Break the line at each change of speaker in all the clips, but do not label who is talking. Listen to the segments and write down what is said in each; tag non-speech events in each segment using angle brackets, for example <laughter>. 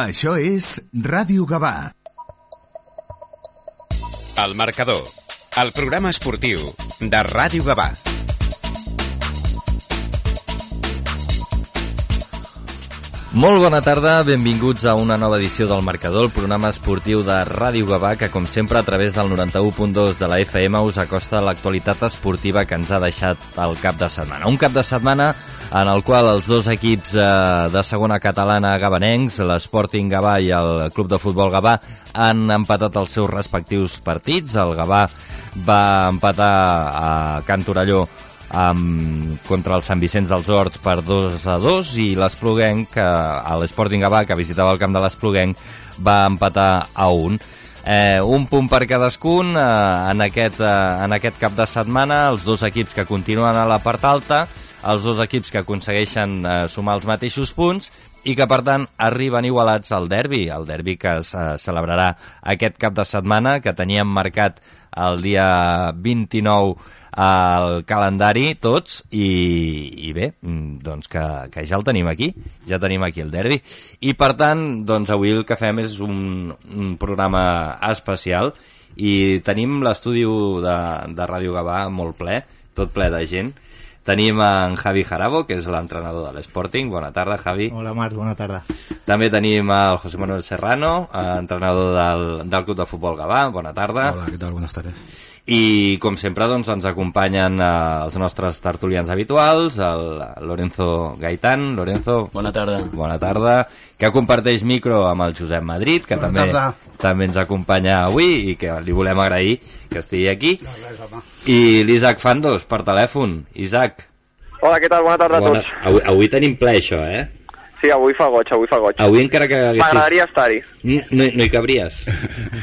Això és Ràdio Gavà.
El marcador, el programa esportiu de Ràdio Gavà.
Molt bona tarda, benvinguts a una nova edició del Marcador, el programa esportiu de Ràdio Gavà, que com sempre a través del 91.2 de la FM us acosta l'actualitat esportiva que ens ha deixat el cap de setmana. Un cap de setmana en el qual els dos equips eh, de segona catalana gabanencs, l'Sporting Gavà i el Club de Futbol Gavà, han empatat els seus respectius partits. El Gavà va empatar a Can Torelló amb, contra el Sant Vicenç dels Horts per 2 a 2 i l'Espluguenc, a l'Sporting Gavà, que visitava el camp de l'Espluguenc, va empatar a 1. Eh, un punt per cadascun eh, en, aquest, eh, en aquest cap de setmana, els dos equips que continuen a la part alta, els dos equips que aconsegueixen eh, sumar els mateixos punts i que, per tant, arriben igualats al derbi, el derbi que es eh, celebrarà aquest cap de setmana, que teníem marcat el dia 29 al calendari tots i, i bé, mm, doncs que, que ja el tenim aquí, ja tenim aquí el derbi. I per tant, doncs avui el que fem és un, un programa especial i tenim l'estudi de, de Ràdio Gavà molt ple, tot ple de gent Tenim en Javi Jarabo, que és l'entrenador de l'Sporting. Bona tarda, Javi.
Hola, Marc, bona tarda.
També tenim el José Manuel Serrano, entrenador del, del Club de Futbol Gavà. Bona tarda.
Hola, què tal? Buenas tardes.
I, com sempre, doncs, ens acompanyen eh, els nostres tertulians habituals, el Lorenzo Gaitán. Lorenzo.
Bona tarda.
Bona tarda. Que comparteix micro amb el Josep Madrid, que
Bona
també,
tarda.
també ens acompanya avui i que li volem agrair que estigui aquí.
No, res, home.
I l'Isaac Fandos, per telèfon. Isaac.
Hola, què tal? Bona tarda a
Bona...
tots.
Avui, avui tenim ple, això, eh?
Sí, avui fa goig, avui fa goig.
Avui encara que haguessis...
M'agradaria estar-hi.
No, no, hi cabries,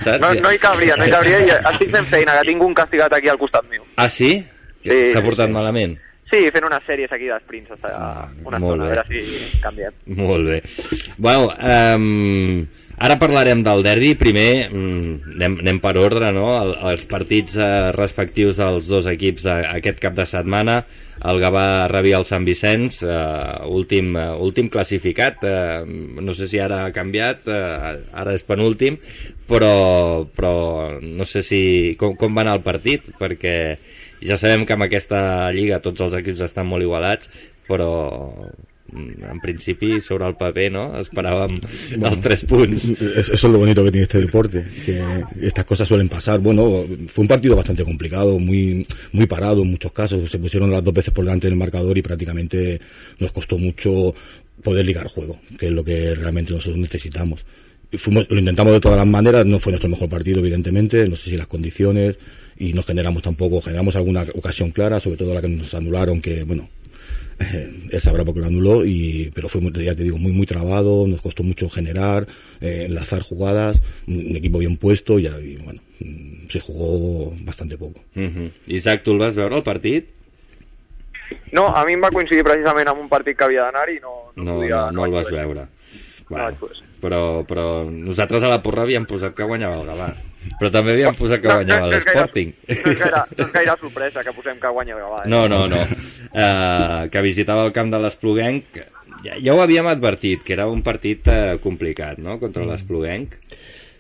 saps?
No, no hi cabria, no hi cabria i estic fent feina, que tinc un castigat aquí al costat meu.
Ah, sí?
Sí,
S'ha portat
sí.
malament?
Sí, fent unes sèries aquí d'esprints,
Ah,
una
molt
estona, a
bé.
veure si canviem.
Molt bé. Bueno, um, ara parlarem del derbi. Primer, mm, anem, anem per ordre, no? El, els partits eh, respectius dels dos equips eh, aquest cap de setmana. El Gavà rebia el Sant Vicenç, eh, últim, eh, últim classificat. Eh, no sé si ara ha canviat, eh, ara és penúltim, però, però no sé si com, com va anar el partit, perquè ja sabem que amb aquesta lliga tots els equips estan molt igualats, però en principi sobre el paper no esperàvem els tres punts
Eso es lo bonito que tiene este deporte, que estas cosas suelen pasar. Bueno, fue un partido bastante complicado, muy, muy parado en muchos casos. Se pusieron las dos veces por delante del marcador y prácticamente nos costó mucho poder ligar juego, que es lo que realmente nosotros necesitamos. Fuimos, lo intentamos de todas las maneras, no fue nuestro mejor partido, evidentemente, no sé si las condiciones, y no generamos tampoco, generamos alguna ocasión clara, sobre todo la que nos anularon, que bueno, eh, <laughs> él sabrá por qué lo anuló, y, pero fue, muy, ya te digo, muy, muy trabado, nos costó mucho generar, eh, enlazar jugadas, un, equipo bien puesto, y, y bueno, mm, se jugó bastante poco.
uh -huh. Isaac, tu el vas veure el partit?
No, a mi em va coincidir precisament amb un partit que havia d'anar i no, no,
no,
podia...
no, no el vas veure
No
Bueno,
vaig poder ser.
però, però nosaltres a la porra havíem posat que guanyava el Gavà però també havíem posat que guanyava
no, no
l'Sporting
No és, gaire, no és gaire sorpresa que posem que guanya el Gavà. Eh?
No, no, no. Uh, que visitava el camp de l'Espluguenc. Ja, ja ho havíem advertit, que era un partit uh, complicat, no?, contra l'Espluguenc.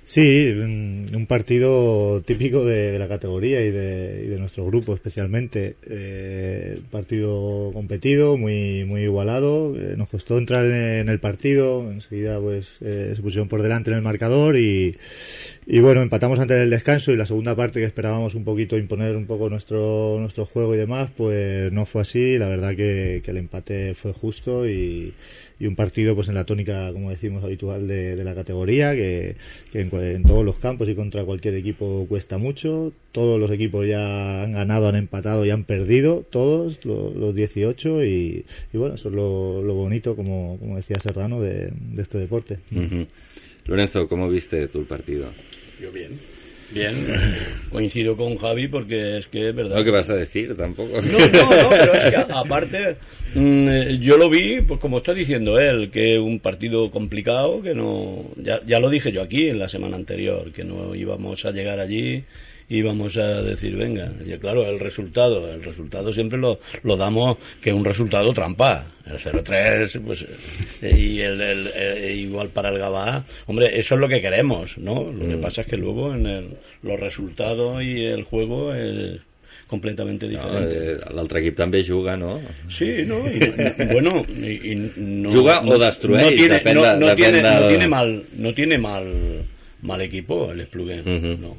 Sí, un partido típico de, la categoría y de, y de nuestro grupo especialmente. Eh, partido competido, muy muy igualado. Eh, nos costó entrar en el partido. Enseguida pues eh, se pusieron por delante en el marcador y, y bueno, empatamos antes del descanso y la segunda parte que esperábamos un poquito imponer un poco nuestro nuestro juego y demás, pues no fue así. La verdad que, el empate fue justo y, un partido pues en la tónica, como decimos, habitual de, la categoría, que, que cua- en todos los campos y contra cualquier equipo cuesta mucho. Todos los equipos ya han ganado, han empatado y han perdido, todos lo- los 18 y, y bueno, eso es lo, lo bonito, como, como decía Serrano, de, de este deporte.
Lorenzo, ¿cómo viste tú el partido?
Yo bien. Bien. Coincido con Javi porque es que es verdad.
No, ¿qué vas a decir? Tampoco.
No, no, no, pero es que aparte, mm, eh, yo lo vi, pues como está diciendo él, que un partido complicado, que no. Ya, ya lo dije yo aquí en la semana anterior, que no íbamos a llegar allí íbamos a decir, venga, y claro, el resultado, el resultado siempre lo, lo damos que es un resultado trampa. El 0-3, pues, eh, y el, el- eh, igual para el Gabá, hombre, eso es lo que queremos, ¿no? Lo que pasa es que luego en el, los resultados y el juego es completamente
No,
diferente.
eh, L'altre equip també juga, no?
Sí, ¿no? Y, bueno, y, y no,
Juga o
no-
destrueix,
no tiene,
depèn
no, no
depèn
tiene, no mal, no tiene mal, mal equipo el Espluguén,
Ujú.
no.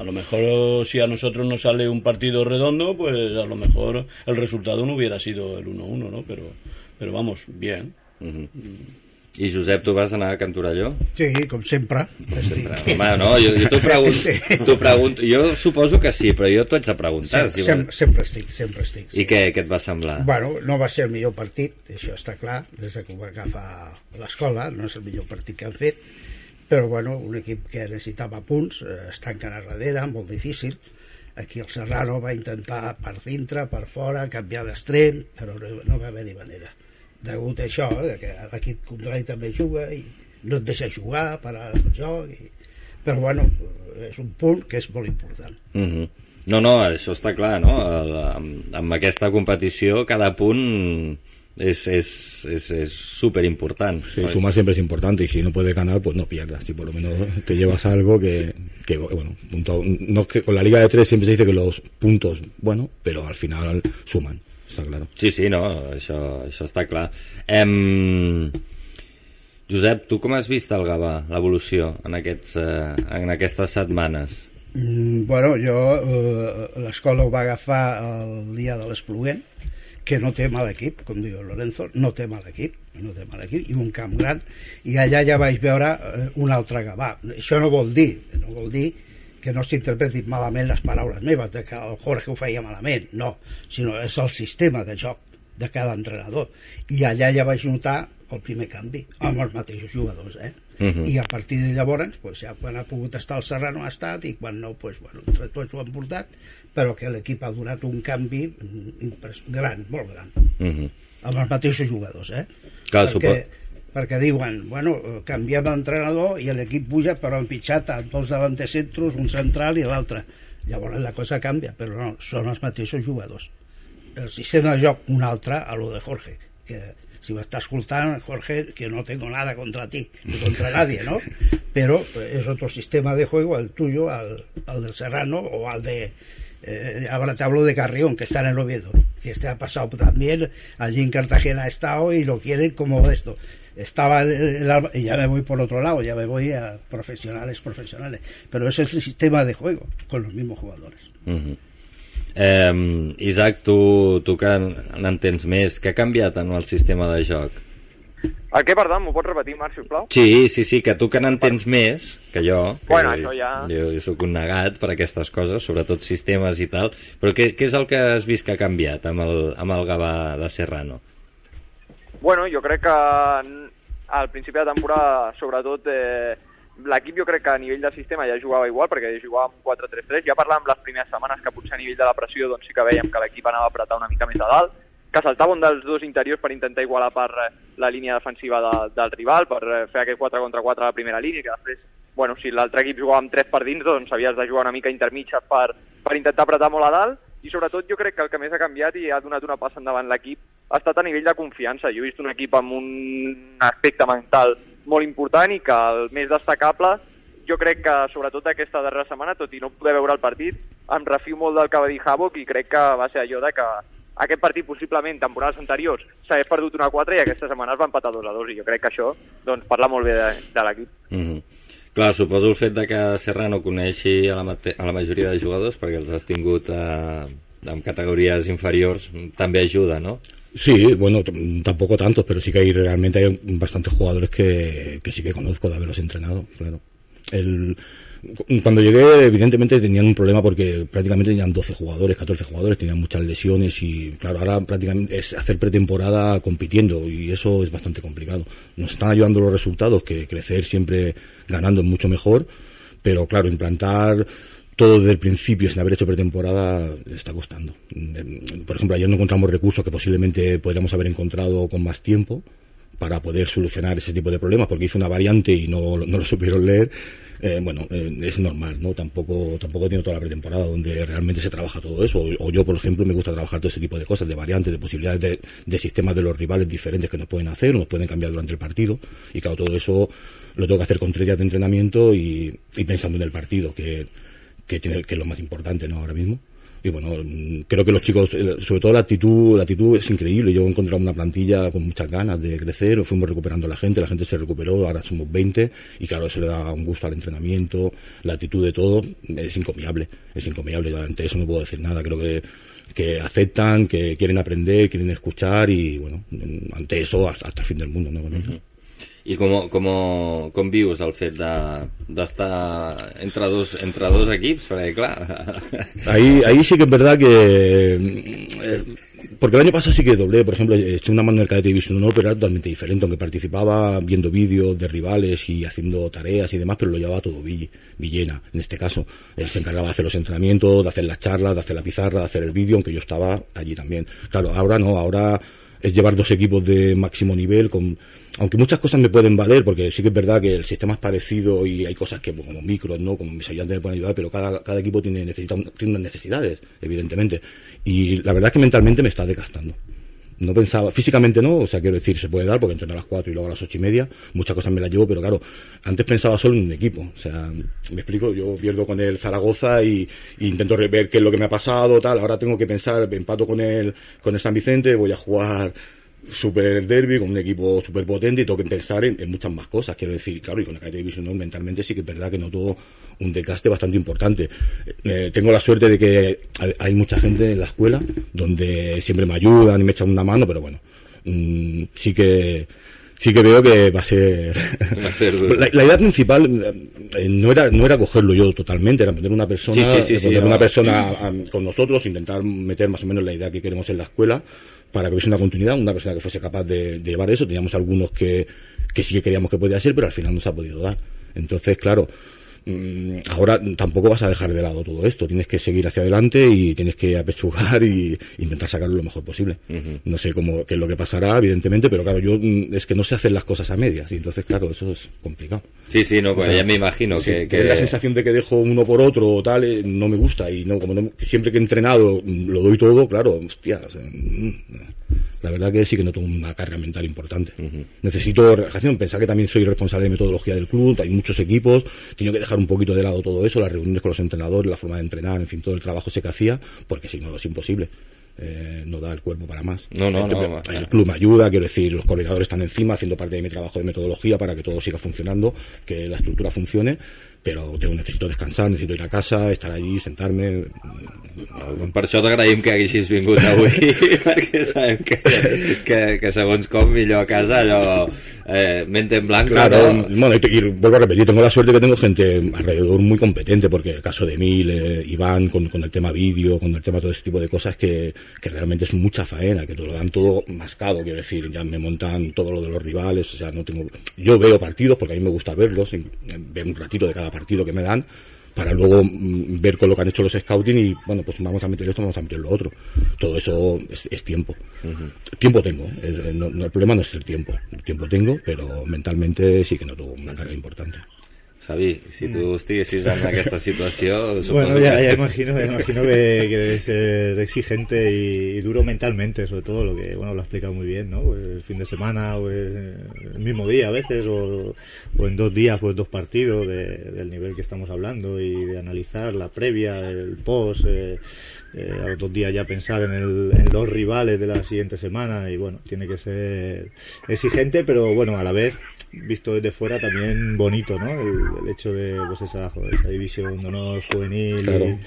A lo mejor si a nosotros nos sale un partido redondo, pues a lo mejor el resultado no hubiera sido el 1-1, ¿no? Pero, pero vamos, bien.
Mhm. I Josep, tu vas anar a Can Torelló?
Sí, com sempre.
Sempre. Home, no, jo, jo t'ho pregunto,
Sí.
pregunto. Jo suposo que sí, però jo t'ho haig de preguntar.
Sempre,
si
sempre,
vols.
sempre estic, sempre estic.
I què, què et va semblar?
Bueno, no va ser el millor partit, això està clar, des de que ho va agafar l'escola, no és el millor partit que han fet, però bueno, un equip que necessitava punts, eh, es tanquen a darrere, molt difícil. Aquí el Serrano va intentar per dintre, per fora, canviar d'extrem, però no, no va haver-hi manera. Degut a això, eh, que l'equip contrari també juga i no et deixa jugar, parar el joc, i... però bueno, és un punt que és molt important.
Mhm. No, no, això està clar, no? El, amb, amb aquesta competició cada punt és, és, és, és súper important.
Sí, sumar siempre es importante y si no puedes ganar, pues no pierdas. Si por lo menos te llevas algo que, que bueno, punto- no es que con la Liga de Tres siempre se dice que los puntos, bueno, pero al final suman, está claro.
Sí, sí, no, això, això està clar. Em... Josep, tu com has vist el Gavà, l'evolució en, aquests, eh, en aquestes setmanes?
Mm, bueno, jo eh, l'escola ho va agafar el dia de l'Espluguent, que no té mal equip, com diu Lorenzo, no té mal equip, no té mal equip, i un camp gran, i allà ja vaig veure eh, un altre Gavà. Això no vol dir, no vol dir que no s'interpretin malament les paraules meves, de que el Jorge ho feia malament, no, sinó és el sistema de joc de cada entrenador. I allà ja vaig notar el primer canvi, amb els mateixos jugadors, eh?
Mhm.
I a partir de llavors, pues, ja quan ha pogut estar el Serrano ha estat i quan no, pues, bueno, entre tots ho han portat, però que l'equip ha donat un canvi mm, gran, molt gran,
Mhm.
amb els mateixos jugadors, eh?
Clar,
perquè, perquè diuen, bueno, canviem l'entrenador i l'equip puja, però han pitjat a dos davantecentros, un central i l'altre. Llavors la cosa canvia, però no, són els mateixos jugadors. El sistema de joc, un altre, a lo de Jorge, que si va estar escoltant, Jorge, que no tengo nada contra ti, ni contra <laughs> nadie, ¿no? Pero eh, es otro sistema de juego, el tuyo, al, al del Serrano o al de... eh, ahora te hablo de Carrión, que está en el Oviedo, que este ha pasado también, allí en Cartagena ha estado y lo quieren como esto. Estaba el, el y ya me voy por otro lado, ya me voy a profesionales, profesionales. Pero ese es el sistema de juego, con los mismos jugadores.
Eh, Isaac, tu, tu que n'entens més, què ha canviat en el sistema de joc?
El què, perdó, m'ho pots repetir, Marc, sisplau?
Sí, sí, sí, que tu que n'entens més que jo, que
Bueno,
jo,
ja-
jo, jo sóc un negat per aquestes coses, sobretot sistemes i tal, però què, què és el que has vist que ha canviat amb el, amb el Gavà de Serrano?
Bueno, jo crec que al principi de temporada, sobretot, eh, l'equip jo crec que a nivell de sistema ja jugava igual, perquè jugava amb 4-3-3. Ja parlàvem les primeres setmanes que potser a nivell de la pressió doncs sí que veiem que l'equip anava a apretar una mica més a dalt, que saltava un dels dos interiors per intentar igualar per eh, la línia defensiva de, del rival, per eh, fer aquest 4 contra 4 a la primera línia, que després, bueno, si l'altre equip jugava amb 3 per dins, doncs havies de jugar una mica intermitja per, per intentar apretar molt a dalt, i sobretot jo crec que el que més ha canviat i ha donat una passa endavant l'equip ha estat a nivell de confiança. Jo he vist un equip amb un aspecte mental molt important i que el més destacable jo crec que sobretot aquesta darrera setmana, tot i no poder veure el partit, em refio molt del que va dir Havok i crec que va ser allò de que aquest partit possiblement temporades anteriors s'hagués perdut una 4 i aquesta setmana es va empatar 2 a 2 i jo crec que això doncs, parla molt bé de, de l'equip.
Mhm. Clar, suposo el fet de que Serrano coneixi a la, a la majoria de jugadors, perquè els has tingut eh, en categories inferiors, també ajuda, no?
Sí, bueno, tampoco tantos, pero sí que hay realmente hay bastantes jugadores que, que sí que conozco de haberlos entrenado, claro. El, cuando llegué, evidentemente tenían un problema porque prácticamente tenían 12 jugadores, 14 jugadores, tenían muchas lesiones y, claro, ahora prácticamente es hacer pretemporada compitiendo y eso es bastante complicado. Nos están ayudando los resultados, que crecer siempre ganando es mucho mejor, pero claro, implantar todo desde el principio sin haber hecho pretemporada está costando. Mm, Por ejemplo, ayer no encontramos recursos que posiblemente podríamos haber encontrado con más tiempo para poder solucionar ese tipo de problemas, porque hizo una variante y no, no lo <laughs> supieron leer. eh, bueno, eh, es normal, ¿no? Tampoco, tampoco tiene toda la pretemporada donde realmente se trabaja todo eso. O, o yo, por ejemplo, me gusta trabajar todo ese tipo de cosas, de variantes, de posibilidades de, de sistemas de los rivales diferentes que nos pueden hacer, nos pueden cambiar durante el partido. Y claro, todo eso lo tengo que hacer con tres días de entrenamiento y, y pensando en el partido, que, que, tiene, que es lo más importante, ¿no? Ahora mismo. Y bueno, mm, creo que los chicos, eh, sobre todo la actitud, la actitud es increíble. Yo he encontrado una plantilla con muchas ganas de crecer, fuimos recuperando a la gente, la gente se recuperó, ahora somos 20 y claro, eso le da un gusto al entrenamiento, la actitud de todo es encomiable, es encomiable. Ante eso no puedo decir nada, creo que que aceptan, que quieren aprender, quieren escuchar y bueno, mm, ante eso hasta, hasta el fin del mundo, ¿no? Con ellos.
I com, com, com vius el fet de- d'estar de, entre, dos, entre dos equips? Perquè, clar... <laughs>
Ahí, ahí sí que es verdad que. eh, porque el año pasado sí que doblé, por ejemplo, eché una mano en el Cadete Division 1, pero era totalmente diferente, aunque participaba viendo vídeos de rivales y haciendo tareas y demás, pero lo llevaba todo Vill- Villena, en este caso. Él se encargaba de hacer los entrenamientos, de hacer las charlas, de hacer la pizarra, de hacer el vídeo, aunque yo estaba allí también. Claro, ahora no, ahora es llevar dos equipos de máximo nivel con aunque muchas cosas me pueden valer porque sí que es verdad que el sistema es parecido y hay cosas que pues, como micros no como mis ayudantes me pueden ayudar pero cada, cada equipo tiene necesita tiene necesidades evidentemente. Y la verdad es que mentalmente me está desgastando no pensaba, físicamente no, o sea, quiero decir, se puede dar porque entreno a las 4 y luego a las ocho y media, muchas cosas me las llevo, pero claro, antes pensaba solo en un equipo, o sea, me explico, yo pierdo con el Zaragoza y, intento ver qué es lo que me ha pasado, tal, ahora tengo que pensar, empato con el, con el San Vicente, voy a jugar super derby con un equipo súper potente y tengo que pensar en, en muchas más cosas, quiero decir, claro, y con el Cadete Division no, mentalmente sí que es verdad que noto un desgaste bastante importante. Eh, tengo la suerte de que hay, hay mucha gente en la escuela donde siempre me ayudan y me echan una mano, pero bueno, mm, sí que sí que veo que va a ser
Va a ser duro. <laughs>
la, la idea principal eh, no era no era cogerlo yo totalmente era meter una persona
Sí, sí,
una persona a- con nosotros intentar meter más o menos la idea que queremos en la escuela para que hubiese una continuidad una persona que fuese capaz de, de llevar eso. Teníamos algunos que que sí que creíamos que podía ser pero al final no se ha podido dar. Entonces claro ahora tampoco vas a dejar de lado todo esto. Tienes que seguir hacia adelante y tienes que apechugar y intentar sacarlo lo mejor posible. No sé cómo qué es lo que pasará evidentemente pero claro yo mm, es que no sé hacer las cosas a medias. Y entonces claro eso es complicado.
Sí, sí, no, pues
o sea,
ya me imagino
sí,
que...
la sensación de que dejo uno por otro o tal eh, no me gusta. Y no como no- siempre que he entrenado mm, lo doy todo claro hostia o sea, mm, la verdad que sí que noto una carga mental importante. Necesito relajación. Pensar que también soy responsable de metodología del club hay muchos equipos tengo que dejar un poquito de lado todo eso las reuniones con los entrenadores la forma de entrenar en fin todo el trabajo ese que hacía porque si no es imposible. Eh, no da el cuerpo para más.
No, no,
el,
no,
el club me ayuda, quiero decir, los coordinadores están encima haciendo parte de mi trabajo de metodología para que todo siga funcionando, que la estructura funcione, pero tengo, necesito descansar, necesito ir a casa, estar allí, sentarme.
Per això t'agraïm que haguessis vingut avui, <laughs> perquè sabem que, que, que segons com millor a casa allò eh, mente en blanco,
Claro,
no?
bueno, y, y vuelvo a repetir, tengo la suerte que tengo gente alrededor muy competente, porque el caso de Emil, eh, Iván, con, con el tema vídeo, con el tema todo ese tipo de cosas, que, que realmente es mucha faena, que te lo dan todo mascado, quiero decir, ya me montan todo lo de los rivales, o sea, no tengo... Yo veo partidos, porque a mí me gusta verlos, eh, ver un ratito de cada partido que me dan, para luego mm, ver con lo que han hecho los scouting y, bueno, pues vamos a meter esto, vamos a meter lo otro. Todo eso es, es tiempo. Tiempo tengo, es- no- no, el problema no es el tiempo, el tiempo tengo, pero mentalmente sí que noto una carga importante.
Javi, si tu estiguessis en aquesta situació... <laughs> suposo
Bueno, ya imagino, imagino que, que debe ser exigente y, y duro mentalmente, sobre todo lo que, bueno, lo ha explicado muy bien, ¿no? Pues el fin de semana, o el, el mismo día a veces, o, o en dos días, pues dos partidos de- del nivel que estamos hablando y de analizar la previa, el post, eh, eh, a los dos días ya pensar en, el, en los rivales de la siguiente semana y bueno, tiene que ser exigente, pero bueno, a la vez, visto desde fuera, también bonito, ¿no? El, el hecho de, pues esa, joder, esa división de honor juvenil
Claro.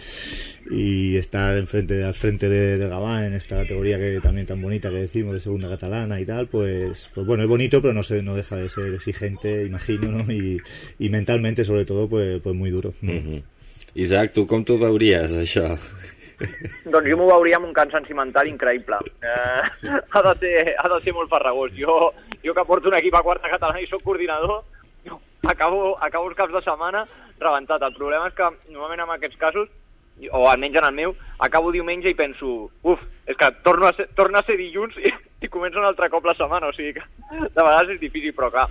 y, y estar enfrente, al frente de, de Gabá en esta categoría que también tan bonita que decimos de segunda catalana y tal, pues, pues bueno, es bonito, pero no se, no deja de ser exigente, imagino, ¿no? Y, y mentalmente, sobre todo, pues, pues muy duro.
Mhm. Isaac, tu com tu veuries, això?
Doncs jo m'ho veuria amb un cansanci mental increïble. Eh, ha, de ser, ha de ser molt farragós. Jo, jo que porto un equip a quarta catalana i sóc coordinador, acabo, acabo els caps de setmana rebentat. El problema és que normalment en aquests casos, o almenys en el meu, acabo diumenge i penso, uf, és que torno a ser, torna a ser dilluns i, i comença un altre cop la setmana, o sigui que de vegades és difícil, però clar,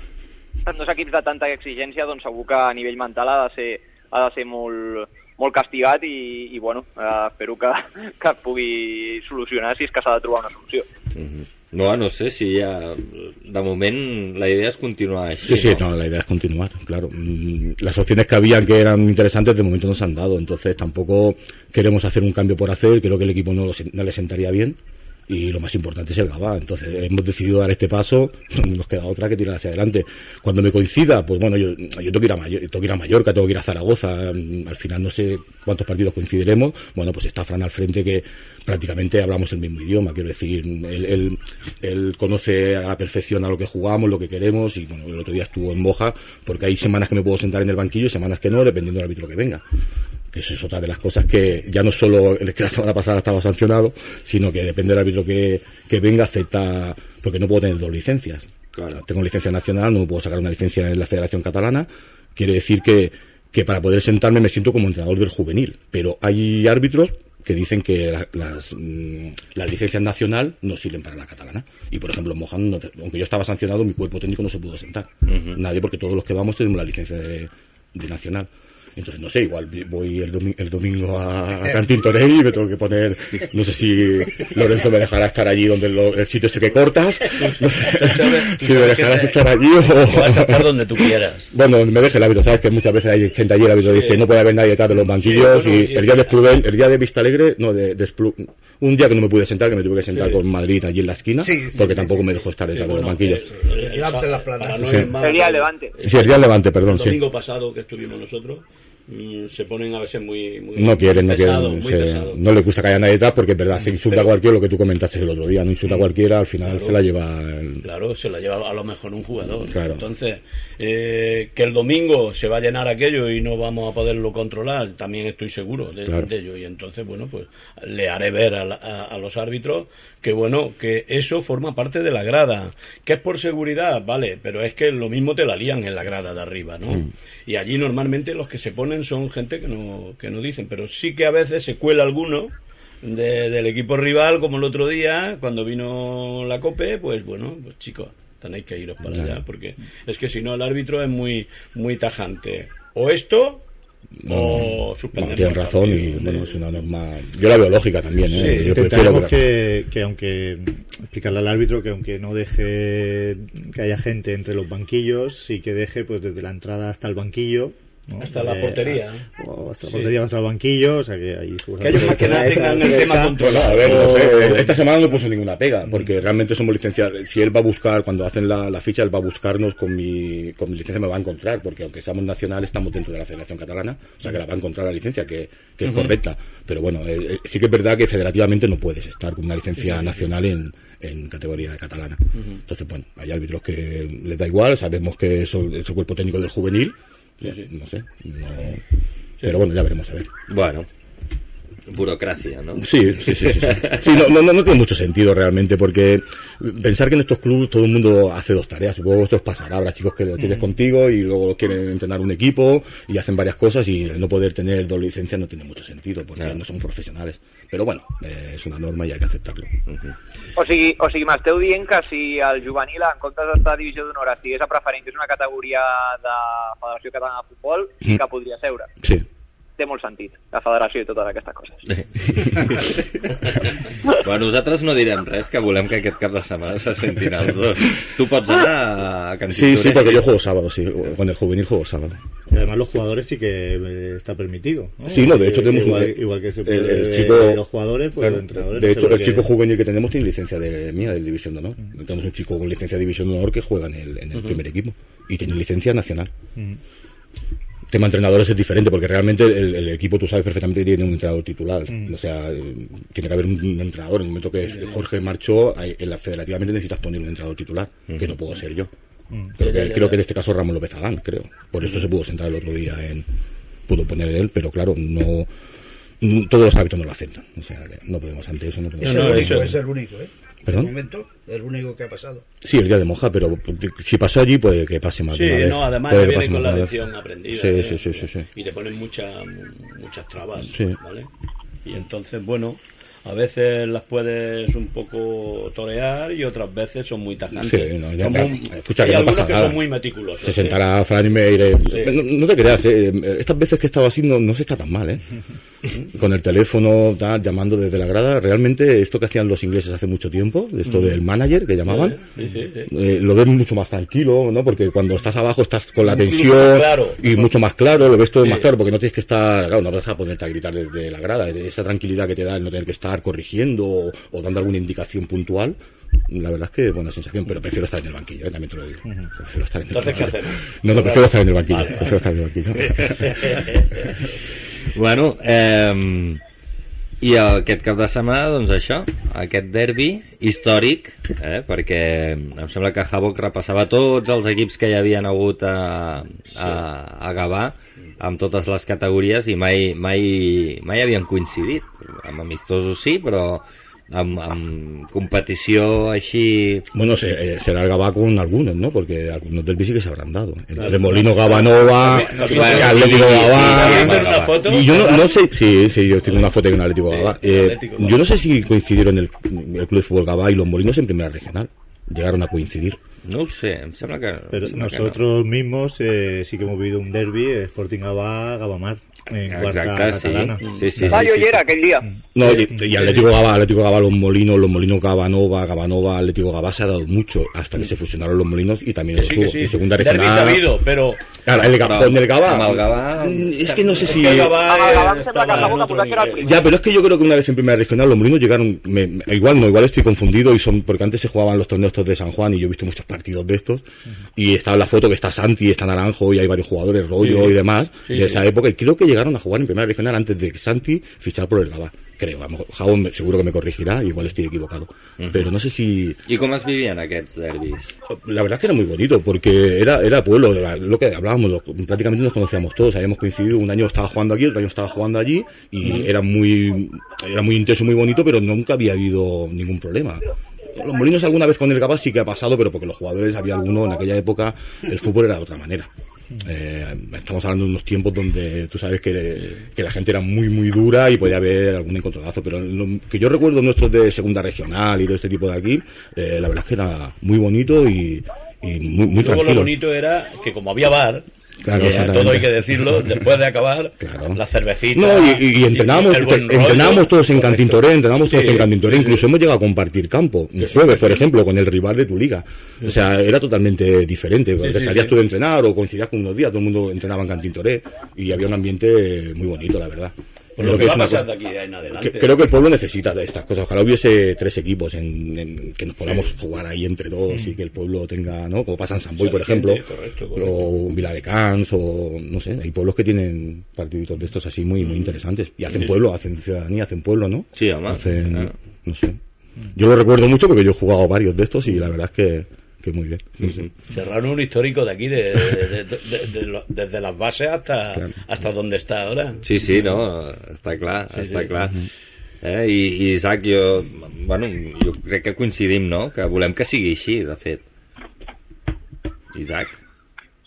en dos equips de tanta exigència, doncs segur que a nivell mental ha de ser, ha de ser molt, molt castigat i, i bueno, eh, espero que, que es pugui solucionar si és que s'ha de trobar una solució.
Mhm. No, no sé si ya... De moment la idea es continuar així,
Sí, sí,
no?
no, la idea es continuar, claro. Mm, Las opciones que habían que eran interesantes de momento no se han dado, entonces tampoco queremos hacer un cambio por hacer, creo que el equipo no, lo no le sentaría bien y lo más importante es el Gabá, entonces hemos decidido dar este paso, no <laughs> nos queda otra que tirar hacia adelante. Cuando me coincida, pues bueno, yo, tengo, que ir a Mayor- tengo que ir a Mallorca, tengo que ir a Zaragoza, mm, al final no sé cuántos partidos coincidiremos, bueno, pues está Fran al frente que prácticamente hablamos el mismo idioma, quiero decir, él, él- él conoce a la perfección a lo que jugamos, lo que queremos y bueno, el otro día estuvo en Moja porque hay semanas que me puedo sentar en el banquillo y semanas que no, dependiendo del árbitro que venga. Que eso es otra de las cosas que ya no solo el que la semana pasada estaba sancionado, sino que depende del árbitro que, que venga, acepta, porque no puedo tener dos licencias.
Claro.
Tengo licencia nacional, no puedo sacar una licencia en la Federación Catalana. Quiere decir que, que para poder sentarme me siento como entrenador del juvenil. Pero hay árbitros que dicen que la- las, mm, las licencias nacional no sirven para la catalana. Y por ejemplo, no- aunque yo estaba sancionado, mi cuerpo técnico no se pudo sentar. Nadie, porque todos los que vamos tenemos la licencia de, de nacional. Entonces, no sé, igual voy el, domi- el domingo a, <laughs> Torell y me tengo que poner, no sé si Lorenzo me dejará estar allí donde lo- el sitio ese que cortas, no sé <laughs> si me dejarás estar allí
Que vas a
o...
estar donde tú quieras. <laughs>
Bueno, me deje el árbitro, sabes que muchas veces hay gente allí, el árbitro dice no puede haber nadie detrás de los banquillos
Sí, bueno,
y
y-
el día de el día de Vista Alegre, no, de, de un día que no me pude sentar, que me tuve que sentar
Sí.
con Madrid allí en la esquina,
Sí, sí,
porque
sí,
tampoco
sí.
me dejó estar detrás
Sí,
de los banquillos. Sí.
ir más-
El día Levante.
Sí, el día del Levante, perdón,
El
sí.
domingo pasado que estuvimos nosotros, se ponen a veces muy, muy
No quieren, no
pesado,
quieren,
muy
se-
pesado.
no les gusta que haya nadie detrás porque es verdad, se insulta a cualquiera lo que tú comentaste el otro día, no insulta a cualquiera, al final
Claro.
se la lleva el-
Claro, se la lleva a lo mejor un jugador.
Claro.
Entonces, eh, que el domingo se va a llenar aquello y no vamos a poderlo controlar, también estoy seguro de,
Claro.
de ello. Y entonces, bueno, pues le haré ver a, la- a- a los árbitros que, bueno, que eso forma parte de la grada. Que es por seguridad, vale, pero es que lo mismo te la lían en la grada de arriba, ¿no?
Mm.
Y allí normalmente los que se ponen son gente que no, que no dicen, pero sí que a veces se cuela alguno de- del equipo rival, como el otro día, cuando vino la COPE, pues bueno, pues chicos, tenéis que iros para allá, porque es que si no el árbitro es muy, muy tajante. O esto, o
no,
suspender.
tienen razón y bueno, es una norma, yo la veo lógica también, ¿eh?
Sí,
yo prefiero
Intentaremos
que-
que, que aunque explicarle al árbitro que aunque no deje que haya gente entre los banquillos, sí que deje pues desde la entrada hasta el banquillo. ¿No?
Hasta la
Eh,
portería.
o hasta la
Sí.
portería hasta el banquillo, o sea que ahí
Que ellos más que nada tengan el tema controlado.
a ver, no sé, esta semana no puso ninguna pega, porque realmente somos licenciados. Si él va a buscar, cuando hacen la, la ficha, él va a buscarnos con mi, con mi licencia, me va a encontrar, porque aunque seamos nacional, estamos dentro de la Federación Catalana, o sea que la va a encontrar la licencia, que, que es correcta. Pero bueno, eh, eh, sí que es verdad que federativamente no puedes estar con una licencia
Sí, sí, sí.
nacional en, en categoría catalana. Entonces, bueno, hay árbitros que les da igual, sabemos que eso es el cuerpo técnico del juvenil,
Sí, sí.
no sé, no- pero bueno, ya veremos a ver.
Bueno, burocracia, ¿no?
Sí, sí, sí. sí, sí. Sí, no, no, no, tiene mucho sentido realmente, porque pensar que en estos clubes todo el mundo hace dos tareas. Supongo que vosotros pasará. Habrá chicos que lo tienes contigo y luego quieren entrenar un equipo y hacen varias cosas y el no poder tener dos licencias no tiene mucho sentido, porque
Claro.
no son profesionales. Pero bueno, eh, es una norma y hay que aceptarlo.
O sigui, o sigui m'esteu dient que si el juvenil, en comptes d'estar a divisió d'honor, estigués a preferent, que és una categoria de Federació Catalana de Futbol,
Mm.
que podria seure.
Sí.
Té molt sentit, la federació i totes aquestes coses. <laughs>
bueno, nosaltres no direm res, que volem que aquest cap de setmana se sentin els dos. Tu pots anar a Can
Sí, sí, porque yo juego sábado, sí. Con el juvenil juego sábado.
Y además los jugadores sí que eh, está permitido. ¿no?
Sí, no, de hecho
Eh,
tenemos
igual,
un-
igual que se
el-
puede,
el chico-
los jugadores, pues
Claro,
los entrenadores.
de hecho, el chico juvenil que tenemos tiene licencia de mía, del División de Honor. Tenemos un chico con licencia de División de Honor que juega en el, en el primer equipo y tiene licencia nacional.
Mm.
Tema entrenadores es diferente porque realmente el, el equipo tú sabes perfectamente que tiene un entrenador titular
Mm.
o sea eh, tiene que haber un, un entrenador en el momento que Jorge marchó hay- en la federativamente necesitas poner un entrenador titular que no puedo ser yo
Mm.
creo,
Ya,
que,
ya, ya,
creo
ya.
que en este caso Ramón López Adán creo por eso se pudo sentar el otro día en pudo poner él pero claro no no- todos los hábitos no lo aceptan o sea no podemos ante eso no podemos
No, no, eso-
es el único, ¿eh?
¿Perdón?
De momento, el único que ha pasado.
Sí, el día de Moja, pero si pasó allí puede que pase más
Sí,
de una vez.
no, además
Puede
viene
pase
con
más
la
de una vez.
lección aprendida.
Sí,
¿eh?
sí, sí, sí, sí.
Y te ponen muchas muchas trabas,
Sí.
¿vale? Y entonces, bueno, a veces las puedes un poco torear y otras veces son muy tajantes.
Sí, no, ya-
Son muy-
escucha,
hay
que no pasa
que
nada.
son muy meticulosos.
Se sentará Fran y me iré.
Sí.
No, no te creas, eh, estas veces que estaba así no, no se está tan mal, ¿eh? <laughs> Con el teléfono, tal, llamando desde la grada. Realmente, esto que hacían los ingleses hace mucho tiempo, esto del manager que llamaban,
Sí, sí, sí.
eh, lo ves mucho más tranquilo, ¿no? Porque cuando estás abajo estás con la tensión
claro.
y mucho más claro, lo ves todo
Sí.
más claro, porque no tienes que estar, claro, no vas a ponerte a gritar desde la grada. Esa tranquilidad que te da el no tener que estar corrigiendo o, o dando alguna indicación puntual. La verdad es que es buena sensación, pero prefiero estar en el banquillo, ¿eh? también te lo digo. Prefiero estar en el
Entonces, ¿qué hacemos?
No, no, prefiero estar en el banquillo.
Vale, vale.
Prefiero estar en el banquillo. <laughs>
Bueno, eh, i aquest cap de setmana, doncs això, aquest derbi històric, eh, perquè em sembla que Havok repassava tots els equips que hi havien hagut a, a, a Gavà amb totes les categories i mai, mai, mai havien coincidit. Amb amistosos sí, però amb, amb competició així...
Bueno, se, eh, será el Gabá con algunos, ¿no? Porque algunos del sí que se habrán dado. El Remolino Gabanova,
No,
el Atlético Gabá.
foto,
Y yo no, sé, sí, sí, yo tengo una foto de un Atlético Gabá.
Sí,
Eh,
Atlético Gabá.
yo no sé si coincidieron el, el Club de Fútbol Gabá y los Molinos en primera regional. Llegaron a coincidir.
No ho sé, em sembla que...
Pero
em que
nosotros mismos eh, sí que hemos vivido un derby, eh, Sporting Gabá,
Exacte, sí. Sí, sí,
Ah, aquell dia.
No, y, y Atlético Gabá, Atlético Gabá, los Molinos, los Molinos Gabanova, Gabanova, Atlético Gabá se ha dado mucho hasta que se fusionaron los Molinos y también
que sí.
En segunda regional.
sabido, pero
Claro, el Gabá, con el
el.
Mm, Es que no sé
es
si.
el
el el.
Ya, pero es que yo creo que una vez en primera regional los molinos llegaron, me- me- igual no, igual estoy confundido y son, porque antes se jugaban los torneos estos de San Juan y yo he visto muchos partidos de estos y estaba la foto que está Santi, está Naranjo y hay varios jugadores, Rollo
Sí.
y demás
Sí,
de
sí.
esa época y creo que llegaron a jugar en primera regional antes de que Santi fichara por el Gabá. Creo, Jabón seguro que me corregirá, igual estoy equivocado. Pero no sé si,
I com es vivien aquests derbis?
la verdad es que era muy bonito porque era, era pueblo, era lo que hablábamos, lo- prácticamente nos conocíamos todos, habíamos coincidido, un año estaba jugando aquí, otro año estaba jugando allí y era muy era muy intenso, muy bonito, pero nunca había habido ningún problema. Los molinos alguna vez con el Gabá sí que ha pasado, pero porque los jugadores había alguno en aquella época, el fútbol era de otra manera. Eh, estamos hablando de unos tiempos donde tú sabes que, que la gente era muy muy dura y podía haber algún encontronazo, pero lo que yo recuerdo nuestros de segunda regional y de este tipo de aquí, eh, la verdad es que era muy bonito y, y muy, muy
Luego lo bonito era que como había bar,
Claro,
eh, todo hay que decirlo, después de acabar,
Claro.
la cervecita.
No, y,
el rollo.
entrenábamos todos en Cantin
Correcto.
Toré, entrenábamos todos
Sí,
en Cantin Toré,
sí,
incluso
sí.
hemos llegado a compartir campo,
sí,
jueves, por ejemplo, con el rival de tu liga. O sea, era totalmente diferente, porque salías tú de entrenar o coincidías con unos días, todo el mundo entrenaba en Cantin Toré y había un ambiente muy bonito, la verdad.
Pues
Creo
lo que va pasar
cosa-
aquí en adelante.
que- creo que el pueblo necesita de estas cosas. Ojalá hubiese tres equipos en, en- que nos podamos jugar ahí entre todos y que el pueblo tenga, ¿no? Como pasa en San Boy, por ejemplo,
correcto, correcto.
o Vila de Cans, o no sé, hay pueblos que tienen partiditos de estos así muy, muy interesantes. Y hacen
Sí.
pueblo, hacen ciudadanía, hacen pueblo, ¿no?
Sí, home,
Hacen,
claro.
no sé. Yo lo recuerdo mucho porque yo he jugado varios de estos y la verdad es que, que muy bien. Sí, sí.
Serrano un histórico de aquí, de, de- de- de- lo- desde las bases hasta,
Claro.
hasta donde está ahora.
Sí, sí, no, està clar,
Sí,
està
sí.
clar. Eh, i, I Isaac, jo, bueno, jo crec que coincidim, no?, que volem que sigui així, de fet. Isaac,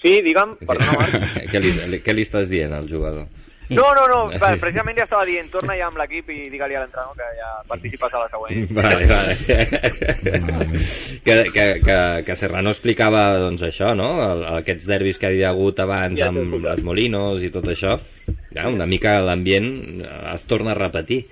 Sí, digue'm, perdona, <laughs> Marc.
què li, què li estàs dient al jugador?
No, no, no, <laughs> va, precisament ja estava dient, torna ja amb l'equip i digue-li a l'entrenador que ja participes a la següent. <laughs>
Vale, vale. que, que, que, que Serrano explicava doncs això, no? El, aquests derbis que havia hagut abans
Ja
amb les Molinos i tot això. Ja, una mica l'ambient es torna a repetir.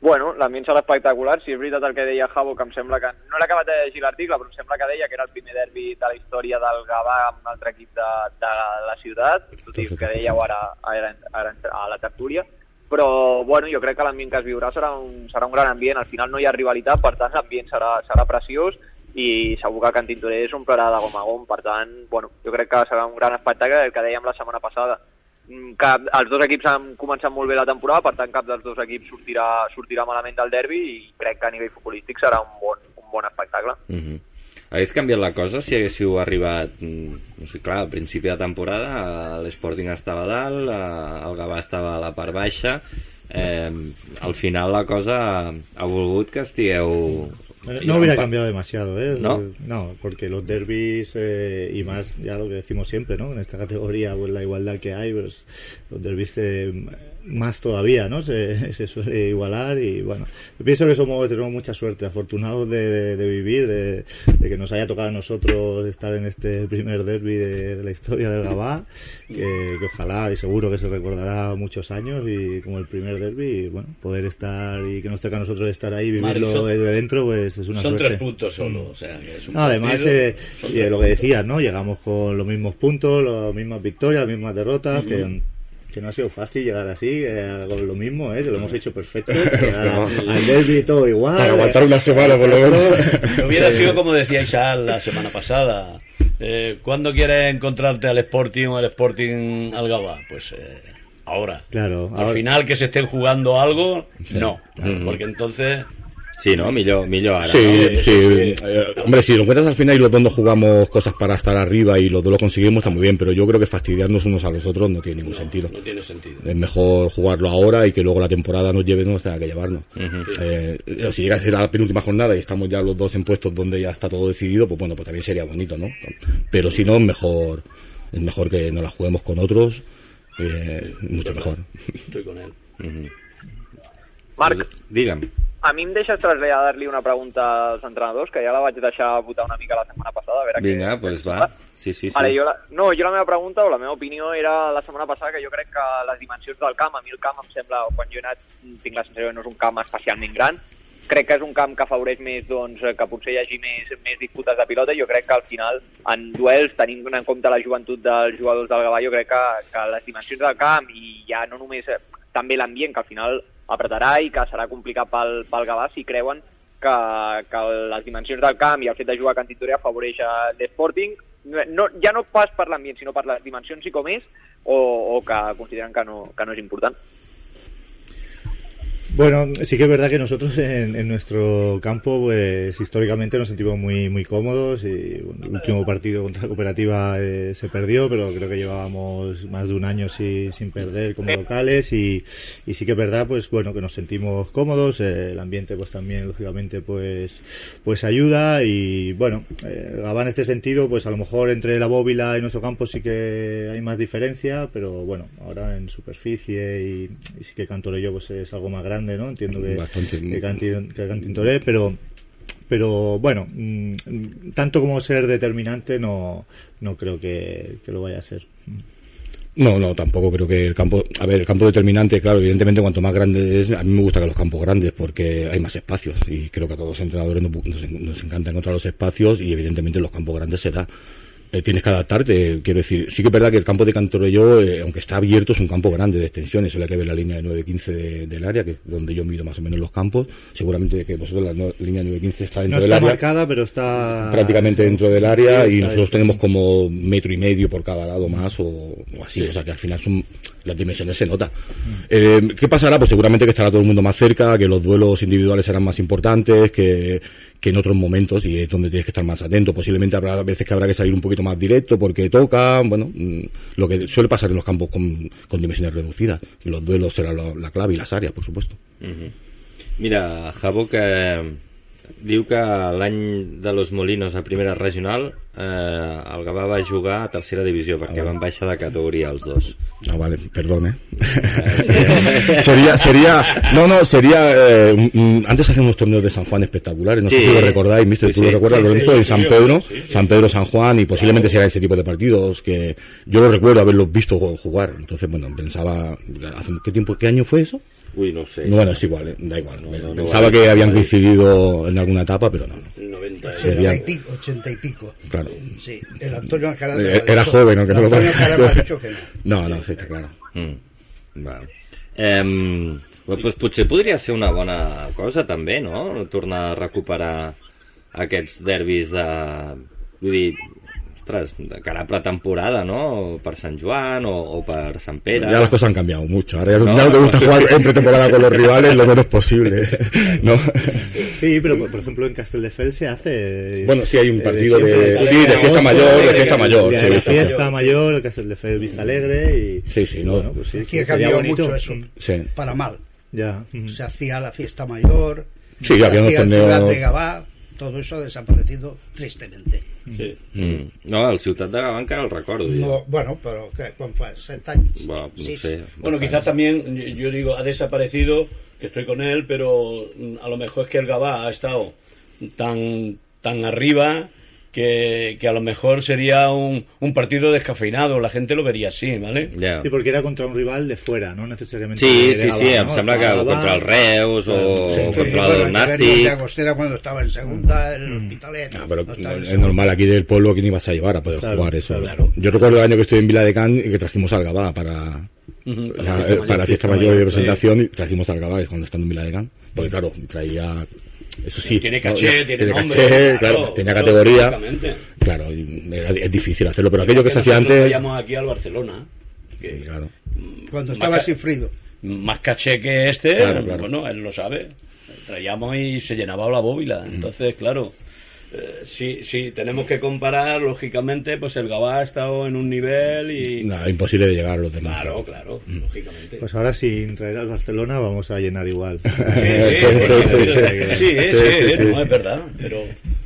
Bueno, l'ambient serà espectacular, si és veritat el que deia Javo, que em sembla que... No l'he acabat de llegir l'article, però em sembla que deia que era el primer derbi de la història del Gavà amb un altre equip de, de la ciutat, tot i que dèieu ara, ara, ara a la tertúlia, però bueno, jo crec que l'ambient que es viurà serà un, serà un gran ambient, al final no hi ha rivalitat, per tant l'ambient serà, serà preciós i segur que Can Tintoré s'omplirà de gom a gom, per tant, bueno, jo crec que serà un gran espectacle el que dèiem la setmana passada que els dos equips han començat molt bé la temporada, per tant cap dels dos equips sortirà, sortirà malament del derbi i crec que a nivell futbolístic serà un bon, un bon espectacle.
Uh -huh. Hagués canviat la cosa si haguéssiu arribat, mm, no sé, clar, al principi de temporada l'Sporting estava a dalt, el Gavà estava a la part baixa, eh, al final la cosa ha volgut que estigueu
No hubiera cambiado demasiado, ¿eh?
¿No?
No, porque los derbis eh, y más, ya lo que decimos siempre, ¿no? En esta categoría, pues la igualdad que hay, pues los derbis eh, más todavía, ¿no? Se, <laughs> se suele igualar y bueno, yo pienso que somos, tenemos mucha suerte, afortunados de, de- de vivir, de, de que nos haya tocado a nosotros estar en este primer derby de, la historia del Gabá, que, que ojalá y seguro que se recordará muchos años y como el primer derby, y bueno, poder estar y que nos toca a nosotros estar ahí vivirlo
son-
desde dentro, pues es una
Son
suerte.
tres puntos solo, o sea, que es un
No, además, eh,
son tres
lo que decías, ¿no? Llegamos con los mismos puntos, las mismas victorias, las mismas derrotas, que, que no ha sido fácil llegar así, eh, con lo mismo, ¿eh? Que lo hemos hecho perfecto. <laughs> al derby todo igual.
Para aguantar una semana, por lo menos. <laughs>
Hubiera
Eh,
sido como decía Isaac la semana pasada. Eh, ¿Cuándo quieres encontrarte al Sporting o al Sporting al Gabá? Pues eh, ahora.
Claro,
Al
ahora-
final que se estén jugando algo,
Sí.
no. Porque entonces...
Sí, no? Millor, millor ara,
Sí,
no?
sí, eh, hombre, si lo encuentras al final y los dos nos jugamos cosas para estar arriba y los dos lo conseguimos, está muy bien, pero yo creo que fastidiarnos unos a los otros no tiene ningún sentido.
No tiene sentido.
Es mejor jugarlo ahora y que luego la temporada nos lleve donde nos tenga que llevarnos. Eh, si llega a ser la penúltima jornada y estamos ya los dos en puestos donde ya está todo decidido, pues bueno, pues también sería bonito, ¿no? Pero si no, es mejor, es mejor que nos la juguemos con otros, eh, mucho mejor.
Estoy con él.
Ujú.
Marc,
Pues, Digue'm.
A mi em deixes traslladar-li una pregunta als entrenadors, que ja la vaig deixar votar una mica la setmana passada, a veure
Vinga,
què...
pues va. Sí, sí, sí.
Vale, jo la... No, jo la meva pregunta o la meva opinió era la setmana passada que jo crec que les dimensions del camp, a mi el camp em sembla, quan jo he anat, tinc la sensació que no és un camp especialment gran, crec que és un camp que afavoreix més doncs, que potser hi hagi més, més disputes de pilota i jo crec que al final en duels, tenint en compte la joventut dels jugadors del Gavà, jo crec que, que les dimensions del camp i ja no només eh, també l'ambient que al final apretarà i que serà complicat pel, pel Gavà si creuen que, que les dimensions del camp i el fet de jugar a Can Tintorer afavoreix l'Sporting, no, ja no pas per l'ambient, sinó per les dimensions sí com és, o, o que consideren que no, que no és important.
Bueno, sí que es verdad que nosotros en, en nuestro campo, pues históricamente nos sentimos muy muy cómodos y bueno, el último partido contra la cooperativa eh, se perdió, pero creo que llevábamos más de un año sin, sin perder como locales y, y sí que es verdad, pues bueno, que nos sentimos cómodos, eh, el ambiente pues también lógicamente pues pues ayuda y bueno, eh, en este sentido, pues a lo mejor entre la bóvila y nuestro campo sí que hay más diferencia, pero bueno, ahora en superficie y, y sí que Cantorello pues es algo más grande, ¿no? Entiendo que,
Bastante.
que, Canti- que Cantintoré, pero pero bueno, mm, tanto como ser determinante no, no creo que, que lo vaya a ser.
No, no, tampoco creo que el campo, a ver, el campo determinante, claro, evidentemente cuanto más grande es, a mí me gusta que los campos grandes porque hay más espacios y creo que a todos los entrenadores nos, nos- nos encanta encontrar los espacios y evidentemente en los campos grandes se da. Eh, tienes que adaptarte, quiero decir, sí que es verdad que el campo de Cantorello, eh, aunque está abierto, es un campo grande de extensiones, solo hay que ver la línea de 9.15 de- del área, que es donde yo mido más o menos los campos, seguramente que vosotros la no- línea 9.15 está dentro
No
del
está
área
marcada, pero está
prácticamente dentro del área y nosotros tenemos como metro y medio por cada lado más o, o así, o sea que al final son las dimensiones se nota. Eh, ¿Qué pasará? Pues seguramente que estará todo el mundo más cerca, que los duelos individuales serán más importantes, que, que en otros momentos y es donde tienes que estar más atento. Posiblemente habrá veces que habrá que salir un poquito más directo porque toca, bueno, mm, lo que suele pasar en los campos con, dimensiones reducidas. Los duelos serán la, la clave y las áreas, por supuesto.
Mira, Jabo que diu que l'any de Los Molinos a primera regional eh, el Gavà va jugar a tercera divisió perquè van baixar de categoria els dos.
Ah, vale, perdón, ¿eh? <laughs> sería, sería, no, no, sería, eh, antes hacíamos torneos de San Juan espectaculares, no
Sí.
sé si lo recordáis, mister,
Sí,
tú
sí.
lo recuerdas, Lorenzo,
sí,
San Pedro. San Pedro, San Juan, y posiblemente será ese tipo de partidos que yo lo recuerdo haberlos visto jugar, entonces, bueno, pensaba, ¿hace qué tiempo, qué año fue eso?
Ui, no sé.
Bueno, es igual, eh, da igual,
no, no
pensaba
vale.
que habían coincidido en alguna etapa, pero no, no.
El 90
Sería-
80 y pico, 80 y pico.
Claro.
Sí, el Antonio Alcaraz
Eh, era
dicho-
joven, aunque no lo
que no. <laughs>
No, no, sí, está claro.
Mm. Eh, doncs potser podria ser una bona cosa també, no? Tornar a recuperar aquests derbis de... Vull dir, ostres, de cara a pretemporada, no? Per Sant Joan o, o per Sant Pere.
Ya las cosas han cambiado mucho. Ahora ya,
No,
ya te gusta
no.
jugar en pretemporada con los rivales lo menos posible. <laughs> ¿no?
Sí, pero por por ejemplo en Castelldefels se hace.
Bueno, sí hay un
eh,
partido de-
de-
sí, de fiesta mayor, de fiesta mayor,
De
sí,
fiesta mayor, el Castelldefels Vista Alegre y.
Sí, sí, no.
Bueno, pues sí,
Aquí ha cambiado mucho eso.
Sí.
Para mal.
Ya.
Se hacía la fiesta mayor.
Sí, había torneos-
de Gabá. Todo eso ha desaparecido tristemente.
Sí.
Mm. No, el Ciutat de Gavà encara el recordo. jo.
No, bueno, però que, quan fa set anys?
Bueno, no
Sí,
sé.
Bueno, quizás también, yo- yo digo, ha desaparecido, que estoy con él, pero mm, a lo mejor es que el Gabá ha estado tan, tan arriba que, que a lo mejor sería un, un partido descafeinado, la gente lo vería así, ¿vale?
Sí, porque era contra un rival de fuera, no necesariamente
Sí, sí, sí, em
¿no?
sembla que contra el Reus o
Sí,
contra el Nàstic.
Cuando estaba en segunda, el
Mm.
Hospitalet.
Ah, pero
no
es
segunda.
normal aquí del pueblo que ni vas a llevar a poder
Claro,
jugar eso.
claro.
Yo recuerdo el año que estuve en Vila de Can y que trajimos al Gabá para la, para la fiesta mayor de presentación y trajimos al Gabá cuando estando en Vila de Can. Porque claro, traía eso sí,
Tiene
¿no?
caché, tiene, nombre.
caché, claro, tenía categoría. Claro, era- es difícil hacerlo, pero aquello que se hacía antes,
traíamos aquí al Barcelona. que-
claro.
Cuando estaba
ca-
Sifrido.
más caché que este,
Claro, claro.
bueno, él lo sabe. Traíamos y se llenaba la bóvila. Entonces, claro, eh, sí, sí, tenemos que comparar, lógicamente, pues el Gabá ha estado en un nivel y...
Nada, imposible de llegar a los demás.
Claro, claro, lógicamente.
Pues ahora sin traer al Barcelona vamos a llenar igual.
Sí,
Sí, sí,
no, es verdad, pero,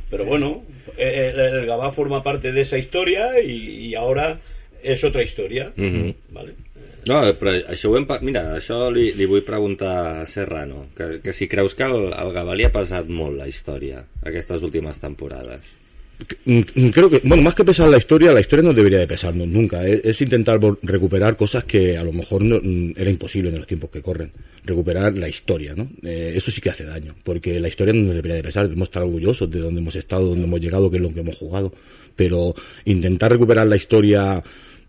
pero bueno, eh, el, el Gabá forma parte de esa historia y, y ahora es otra historia. ¿vale?
No, però això ho hem... Mira, això li, li vull preguntar a Serrano, que, si creus que el, el Gavà li ha pesat molt la història aquestes.
Mm, Creo que, bueno, más que pesar la historia, la historia no debería de pesarnos nunca. Es, intentar recuperar cosas que a lo mejor no, mm, era imposible en los tiempos que corren. Recuperar la historia, ¿no? Eh, eso sí que hace daño, porque la historia no nos debería de pesar. Debemos estar orgullosos de donde hemos estado, donde hemos llegado, que es lo que hemos jugado. Pero intentar recuperar la historia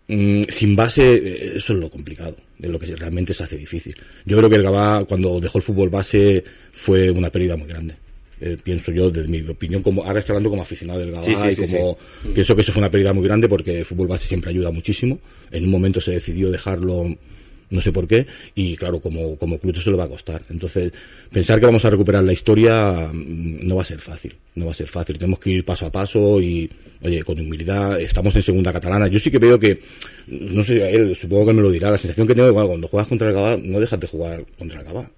sin base, eh, eso es lo complicado, es lo que realmente se hace difícil. Yo creo que el Gabá, cuando dejó el fútbol base, fue una pérdida muy grande. Eh, pienso yo, desde mi opinión, como ahora estoy hablando como aficionado del Gabá
Sí, sí,
y
sí,
como pienso que eso fue una pérdida muy grande porque el fútbol base siempre ayuda muchísimo. En un momento se decidió dejarlo no sé por qué, y claro, como, como club eso le va a costar. Entonces, pensar que vamos a recuperar la historia mm, no va a ser fácil, no va a ser fácil. Tenemos que ir paso a paso y, oye, con humildad, estamos en segunda catalana. Yo sí que veo que, no sé, él supongo que me lo dirá, la sensación que tengo que cuando juegas contra el Gabá, no dejas de jugar contra el Gabá.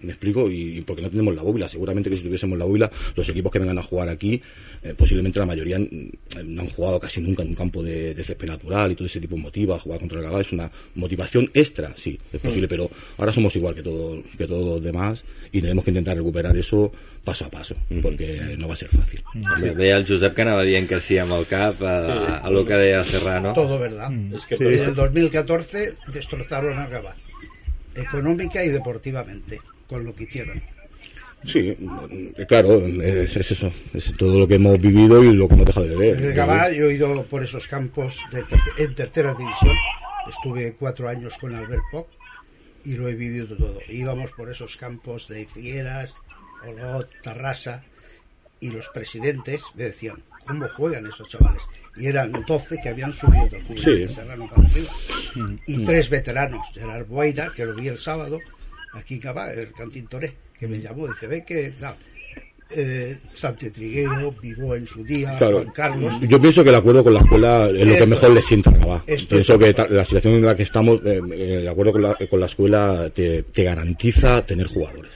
¿Me explico? Y, y porque no tenemos la bóvila. Seguramente que si tuviésemos la bóvila, los equipos que vengan a jugar aquí, eh, posiblemente la mayoría mm, no han jugado casi nunca en un campo de, de césped natural y todo ese tipo motiva. Jugar contra el Gabá es una motivación extra, sí, es posible, pero ahora somos igual que, todo, que todos los demás y tenemos que intentar recuperar eso paso a paso, porque no va a ser fácil.
Sí. Veia el Josep que anava dient que sí amb el cap a, a lo que deia Serrano.
Todo verdad.
Es que
Sí,
En
todo-
el 2014 destrozaron a Gabá, económica y deportivamente, con lo que hicieron.
Sí, mm, claro, es, es eso, es todo lo que hemos vivido y lo que hemos dejado de ver.
En el Gabá yo he ido por esos campos de ter- en tercera división. Estuve cuatro años con Albert Poc y lo he vivido todo. Íbamos por esos campos de Figueras, Olot, Tarrasa y los presidentes me decían, ¿cómo juegan estos chavales? Y eran 12 que habían subido del
Sí.
de Serrano para arriba. Y tres veteranos, Gerard Boira, que lo vi el sábado, aquí en el Cantín Toré, que me llamó, dice, ve que tal. Eh, Santi Triguero, vivo en su día,
Claro,
Juan Carlos.
yo pienso que el acuerdo con la escuela es lo que mejor le sienta.
Esto
Pienso que la situación en la que estamos, eh, el acuerdo con la, con la escuela te, te garantiza tener jugadores.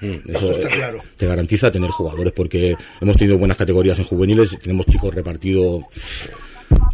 Mm.
Eso
está claro.
te garantiza tener jugadores porque hemos tenido buenas categorías en juveniles, tenemos chicos repartidos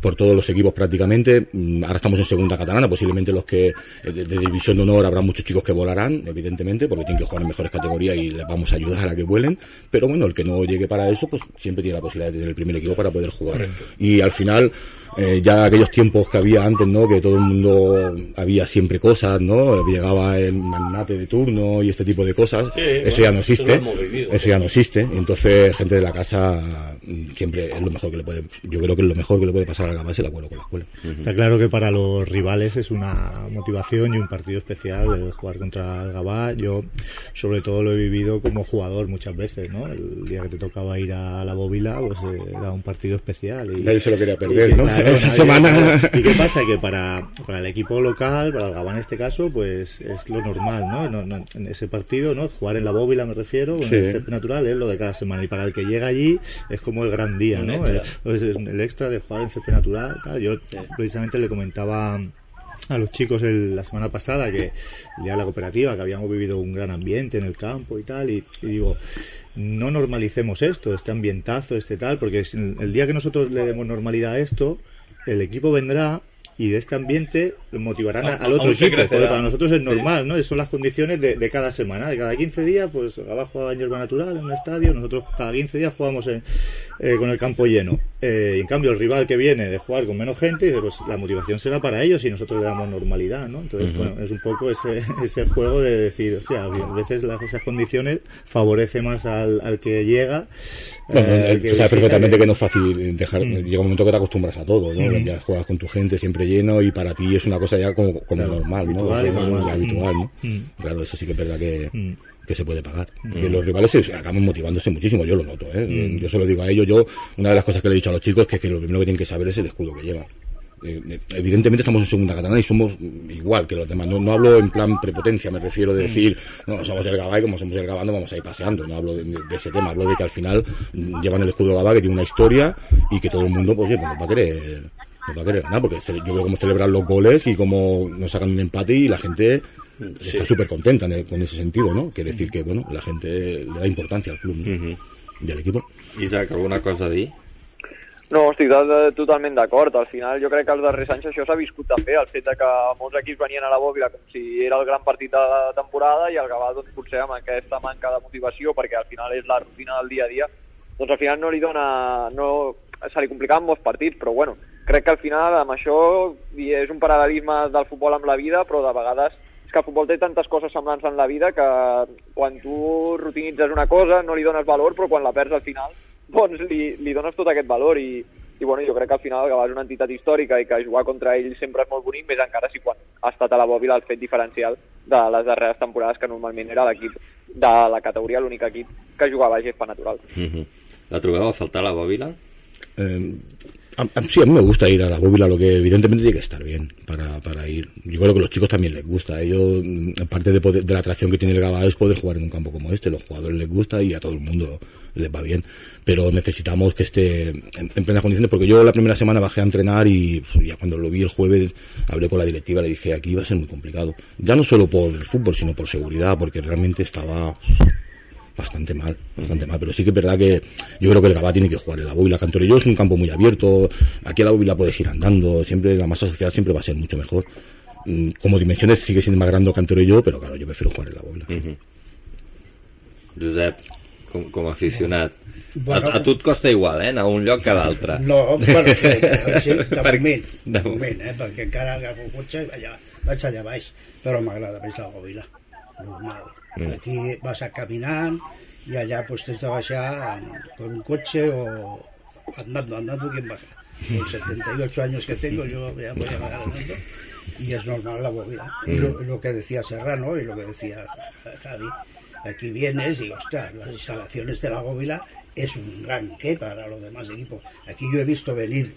por todos los equipos prácticamente. Mm, Ahora estamos en segunda catalana, posiblemente los que eh, de, de división de honor habrá muchos chicos que volarán, evidentemente, porque tienen que jugar en mejores categorías y les vamos a ayudar a que vuelen. Pero bueno, el que no llegue para eso, pues siempre tiene la posibilidad de tener el primer equipo para poder jugar. Y al final, eh, ya aquellos tiempos que había antes, ¿no? Que todo el mundo había siempre cosas, ¿no? Llegaba el magnate de turno y este tipo de cosas.
Sí,
eso
bueno,
ya no existe.
vivido.
Eso ya no existe. Entonces, gente de la casa mm, siempre es lo mejor que le puede, yo creo que es lo mejor que le puede pasar a la base el acuerdo con la escuela.
Está claro que para los rivales es una motivación y un partido especial el jugar contra el Gabá. Yo, sobre todo, lo he vivido como jugador muchas veces, ¿no? El día que te tocaba ir a la bobila, pues eh, era un partido especial. Y,
Nadie se lo quería perder,
y
¿no? Esa semana. <laughs>
¿Y qué pasa? Que para, para el equipo local, para el Gabá en este caso, pues es lo normal, ¿no? No- no- en ese partido, ¿no? Jugar en la bóvila, me refiero, en el césped natural, es lo de cada semana. Y para el que llega allí, es como el gran día, ¿no? Eh, pues es el extra de jugar en césped natural. tal. Yo precisamente le comentaba a los chicos el- la semana pasada, que de la cooperativa, que habíamos vivido un gran ambiente en el campo y tal, y, y digo, no normalicemos esto, este ambientazo, este tal, porque el día que nosotros le demos normalidad a esto, el equipo vendrá y de este ambiente motivarán a-
A-
al otro equipo, porque
crecerá.
para nosotros es normal, ¿no? Son las condiciones de, de cada semana, de cada 15 días, pues abajo a hierba natural en un estadio, nosotros cada 15 días jugamos en- eh, con el campo lleno. Eh, y en cambio, el rival que viene de jugar con menos gente, pues la motivación será para ellos y nosotros le damos normalidad, ¿no? Entonces, bueno, es un poco ese, <laughs> ese juego de decir, o sea, a veces las, esas condiciones favorece más al, al que llega.
Bueno,
eh,
tú sabes perfectamente
que-
no es fácil dejar.
Mm.
Llega un momento que te acostumbras a todo, ¿no?
Mm.
Ya juegas con tu gente siempre lleno y para ti es una cosa ya como, como
Claro,
normal, ¿no?
habitual y
O sea,
normal.
muy habitual, ¿no?
Mm.
Claro, eso sí que es verdad que,
Mm.
que se puede pagar.
Mm.
Que los rivales se acaban motivándose muchísimo, yo lo noto, ¿eh?
Mm.
Yo se lo digo a ellos, yo, una de las cosas que le he dicho a los chicos que es que lo primero que tienen que saber es el escudo que llevan. Eh, eh, evidentemente estamos en segunda catalana y somos igual que los demás. No, no hablo en plan prepotencia, me refiero de decir, no, somos el Gabá y como somos el Gabá no vamos a ir paseando. No hablo de, de ese tema, hablo de que al final mm, llevan el escudo Gabá que tiene una historia y que todo el mundo, pues, oye, pues nos va a querer, nos va a querer ganar, porque yo veo cómo celebran los goles y cómo nos sacan un empate y la gente está súper contenta con ese sentido, ¿no? Quiere decir que, bueno, la gente le da importancia al club ¿no?
Mhm.
y al equipo.
Isaac, alguna cosa a dir?
No, estic totalment d'acord. Al final jo crec que els darrers anys això s'ha viscut també, el fet de que molts equips venien a la bòbila com si era el gran partit de la temporada i el Gavà doncs, potser amb aquesta manca de motivació perquè al final és la rutina del dia a dia doncs al final no li dona... No, se li complicaven molts partits, però bueno, crec que al final amb això és un paral·lelisme del futbol amb la vida, però de vegades que el futbol té tantes coses semblants en la vida que quan tu rutinitzes una cosa no li dones valor, però quan la perds al final doncs li, li dones tot aquest valor i, i bueno, jo crec que al final el Gavà és una entitat històrica i que jugar contra ell sempre és molt bonic, més encara si quan ha estat a la bòbila el fet diferencial de les darreres temporades que normalment era l'equip de la categoria, l'únic equip que jugava a gespa natural.
Mhm. La trobeu a faltar la bòbila?
Eh, sí, a mí me gusta ir a la bóvila, lo que evidentemente tiene que estar bien para, para ir. Yo creo que a los chicos también les gusta. Ellos, mm, aparte de, poder- de la atracción que tiene el Gabá, es poder jugar en un campo como este. Los jugadores les gusta y a todo el mundo les va bien. Pero necesitamos que esté en, en plenas condiciones, porque yo la primera semana bajé a entrenar y ya cuando lo vi el jueves hablé con la directiva, le dije aquí va a ser muy complicado. Ya no solo por el fútbol, sino por seguridad, porque realmente estaba bastante mal, bastante mal, pero sí que es verdad que yo creo que el Gabá tiene que jugar en la bóvila. Cantorello es un campo muy abierto, aquí a la bóvila puedes ir andando, siempre la masa social siempre va a ser mucho mejor. Mm, Como dimensiones sigue siendo más grande Cantorello, pero claro, yo prefiero jugar en la bóvila.
Mhm. Josep, com, com a aficionat,
Bueno,
a, a tu et costa igual, eh, anar a un lloc que a l'altre.
No, bueno, sí, <laughs> de
Per-
moment,
de
moment, eh, perquè encara agafo el cotxe i allà, vaig allà baix, però m'agrada més la bòbila, normal.
Mm.
Aquí vas a caminant i allà pues, tens de baixar con un coche o andando, andando, ¿quién baja? Con 78 años que tengo, yo ya voy a bajar andando y es normal la bóvila. Y lo, lo que decía Serrano y lo que decía Javi, aquí vienes y, ostras, las instalaciones de la bóvila es un gran qué para los demás equipos. Aquí yo he visto venir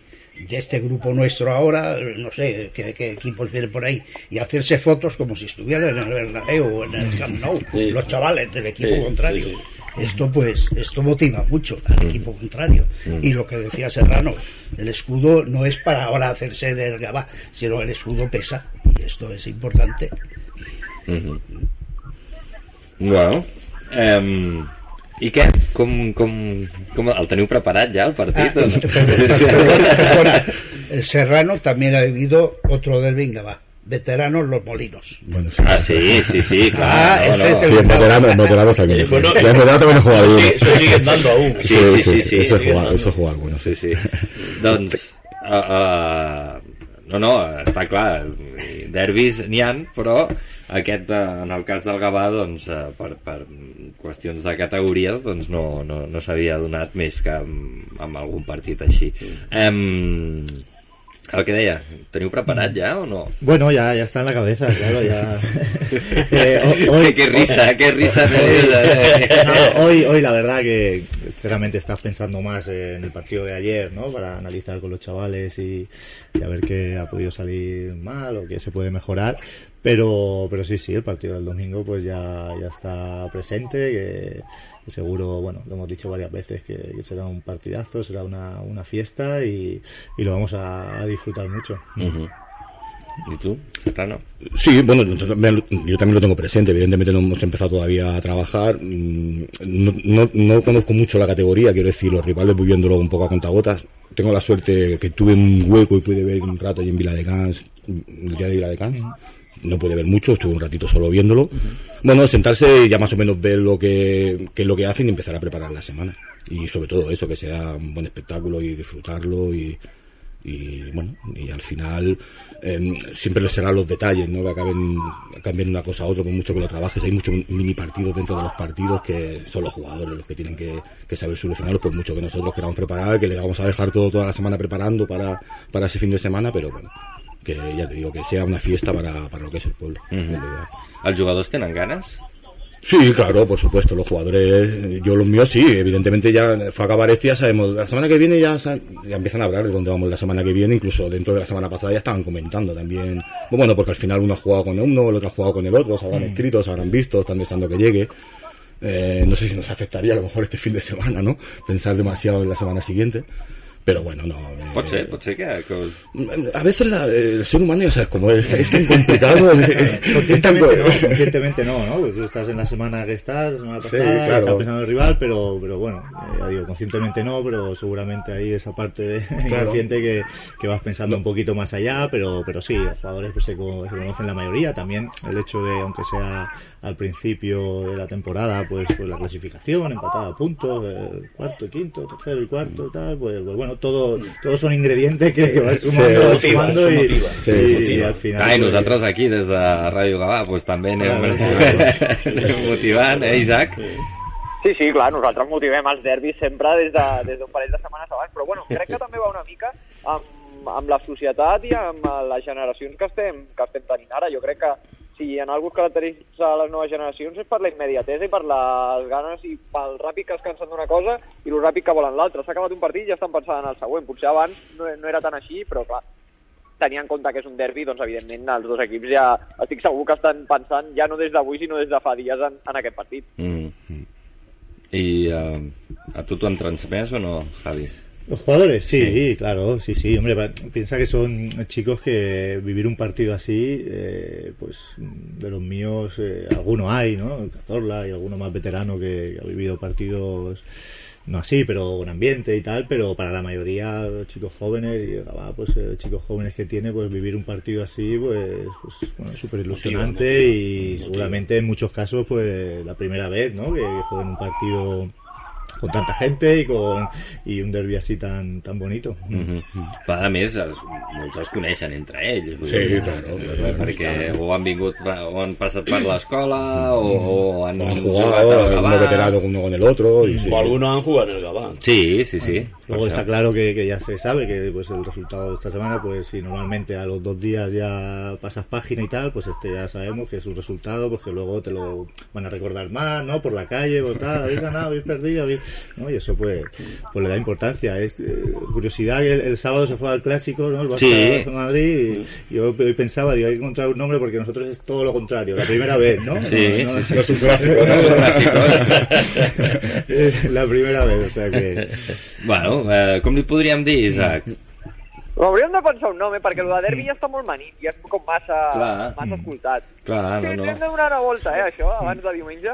de este grupo nuestro ahora, no sé qué, qué equipos vienen por ahí, y hacerse fotos como si estuvieran en el Bernabéu o en el Camp Nou,
Sí.
los chavales del equipo
Sí,
contrario.
sí,
Esto pues, esto motiva mucho al equipo contrario. Y lo que decía Serrano, el escudo no es para ahora hacerse del Gabá, sino el escudo pesa, y esto es importante.
Bueno, um, i què? Com, com, com el teniu preparat ja, el partit?
Ah,
o no?
perdona, perdona. El Serrano también ha vivido otro del Vingaba, veteranos los molinos.
Bueno, sí.
Ah, sí, sí, sí, clar.
Ah,
no,
este
no.
es el-
Sí, en veterano, en veterano también.
Eh, bueno,
Ya en veterano también he jugado
Sí,
uno.
se siguen dando aún.
Sí, sí, uh, <laughs> uh, no, no, està clar, derbis n'hi han, però aquest, uh, en el cas del Gavà, doncs, uh, per, per qüestions de categories, doncs no, no, no s'havia donat més que amb, amb algun partit així. Um, el que deia, teniu preparat ja o no?
Bueno, ya, ya está en la cabeza, claro, ya. <laughs> Eh, ho- hoy,
qué risa, qué risa me
hoy, <laughs> no, hoy, hoy la verdad que sinceramente estás pensando más en el partido de ayer, ¿no? Para analizar con los chavales y, y a ver qué ha podido salir mal o qué se puede mejorar. Pero, pero sí, sí, el partido del domingo pues ya, ya está presente, que, que seguro, bueno, lo hemos dicho varias veces, que, que será un partidazo, será una, una fiesta y, y lo vamos a, a disfrutar mucho.
Mhm. ¿Y tú, Serrano?
Sí, bueno, yo también yo también lo tengo presente. Evidentemente no hemos empezado todavía a trabajar. Mm, No, no, no conozco mucho la categoría, quiero decir, los rivales voy viéndolo un poco a contagotas. Tengo la suerte que tuve un hueco y pude ver un rato allí en Vila de Cans, el día de Vila de Cans. No pude ver mucho, estuve un ratito solo viéndolo. Bueno, sentarse y ya más o menos ver lo que, qué es lo que hacen y empezar a preparar la semana. Y sobre todo eso, que sea un buen espectáculo y disfrutarlo y, y bueno, y al final eh, siempre les serán los detalles, ¿no? Que acaben cambiando una cosa a otra, por mucho que lo trabajes. Hay muchos mini partidos dentro de los partidos que son los jugadores los que tienen que, que saber solucionarlos, por mucho que nosotros queramos preparar, que le vamos a dejar todo toda la semana preparando para, para ese fin de semana, pero bueno, que ya te digo, que sea una fiesta para, para lo que es el pueblo. Es lo ideal.
Els jugadors tenen ganes?
Sí, claro, por supuesto, los jugadores, yo los míos sí, evidentemente ya fue a acabar este, ya sabemos, la semana que viene ya, ya empiezan a hablar de dónde vamos la semana que viene, incluso dentro de la semana pasada ya estaban comentando también, bueno, porque al final uno ha jugado con uno, el otro ha jugado con el otro, se habrán escrito, se habrán visto, están deseando que llegue, Eh, no sé si nos afectaría a lo mejor este fin de semana, ¿no? Pensar demasiado en la semana siguiente, pero bueno, no. eh,
Pot ser, pot ser que...
A veces la- el ser humano, ya sabes cómo es, es tan complicado. eh, <laughs> es tan-
Conscientemente no, conscientemente no, ¿no? Porque tú estás en la semana que estás, la semana
Sí,
pasada, y
claro.
estás pensando en el rival, pero, pero bueno, eh, ya digo, conscientemente no, pero seguramente hay esa parte de inconsciente que, que vas pensando un poquito más allá, pero, pero sí, los jugadores pues, se, se conocen la mayoría. También el hecho de, aunque sea al principio de la temporada, pues, pues la clasificación, empatada a puntos, el cuarto, quinto, tercero y cuarto, tal, pues, pues bueno, todo, todos son ingredientes que, que vas sumando,
Sí,
sumando y.
Sí,
y-
sí, sí.
y al final.
Ah, i
pues,
nosaltres aquí, des de Ràdio Gavà, pues, també anem,
Claro,
anem <laughs> motivant, eh, Isaac?
Sí, sí, clar, nosaltres motivem els derbis sempre des de, des d'un parell de setmanes abans, però bueno, crec que també va una mica amb, amb la societat i amb eh, les generacions que estem, que estem tenint ara. Jo crec que si en algú es caracteritza les noves generacions és per la immediatesa i per les ganes i pel ràpid que es cansen d'una cosa i el ràpid que volen l'altra. S'ha acabat un partit i ja estan pensant en el següent. Potser abans no, no era tan així, però clar, tenint en compte que és un derbi, doncs evidentment els dos equips ja estic segur que estan pensant ja no des d'avui sinó des de fa dies en, en aquest partit.
Mm. I uh, a tu t'ho han transmès o no, Javi?
Los jugadores, sí,
Sí.
claro, sí, sí, hombre, piensa que son chicos que vivir un partido así, eh, pues de los míos, eh, alguno hay, ¿no? En Cazorla y alguno más veterano que, ha vivido partidos, no así, pero con ambiente y tal, pero para la mayoría, los chicos jóvenes, y pues eh, chicos jóvenes que tiene, pues vivir un partido así, pues, pues bueno, súper ilusionante y seguramente en muchos casos, pues la primera vez, ¿no? Que, que jueguen un partido con tanta gente y con y un derbi así tan tan bonito.
Mm -hmm. Però, a més, es, molts es coneixen entre ells.
Sí,
dir,
claro,
eh. Perquè o han vingut, o han passat per l'escola, o, o han,
O han
jugat
jugado,
al
uno veterano uno con el otro. Y sí.
O algunos han jugado en el Gabán.
Sí, sí, sí.
Luego
Per
está claro que, que ya se sabe que pues el resultado de esta semana, pues si normalmente a los dos días ya pasas página y tal, pues este ya sabemos que es un resultado, pues que luego te lo van a recordar más, ¿no? Por la calle, por tal, habéis ganado, habéis perdido, habéis... ¿no? Y eso pues, pues le da importancia. Es eh, curiosidad que el, el sábado se fue al clásico, ¿no? El Barça
Sí.
Madrid y yo hoy pensaba, digo, hay que encontrar un nombre porque nosotros es todo lo contrario, la primera vez, ¿no?
Sí,
No, no,
sí,
No es un clásico,
No
¿no?
un
la primera vez, o sea que...
Bueno, eh, com li podríem dir, Isaac?
Hauríem de pensar un nom, eh? perquè el de derbi ja està molt manit, ja és com massa,
Clar.
massa escoltat.
Clar,
sí,
no,
hem de
no.
donar una volta, eh, això, abans de diumenge.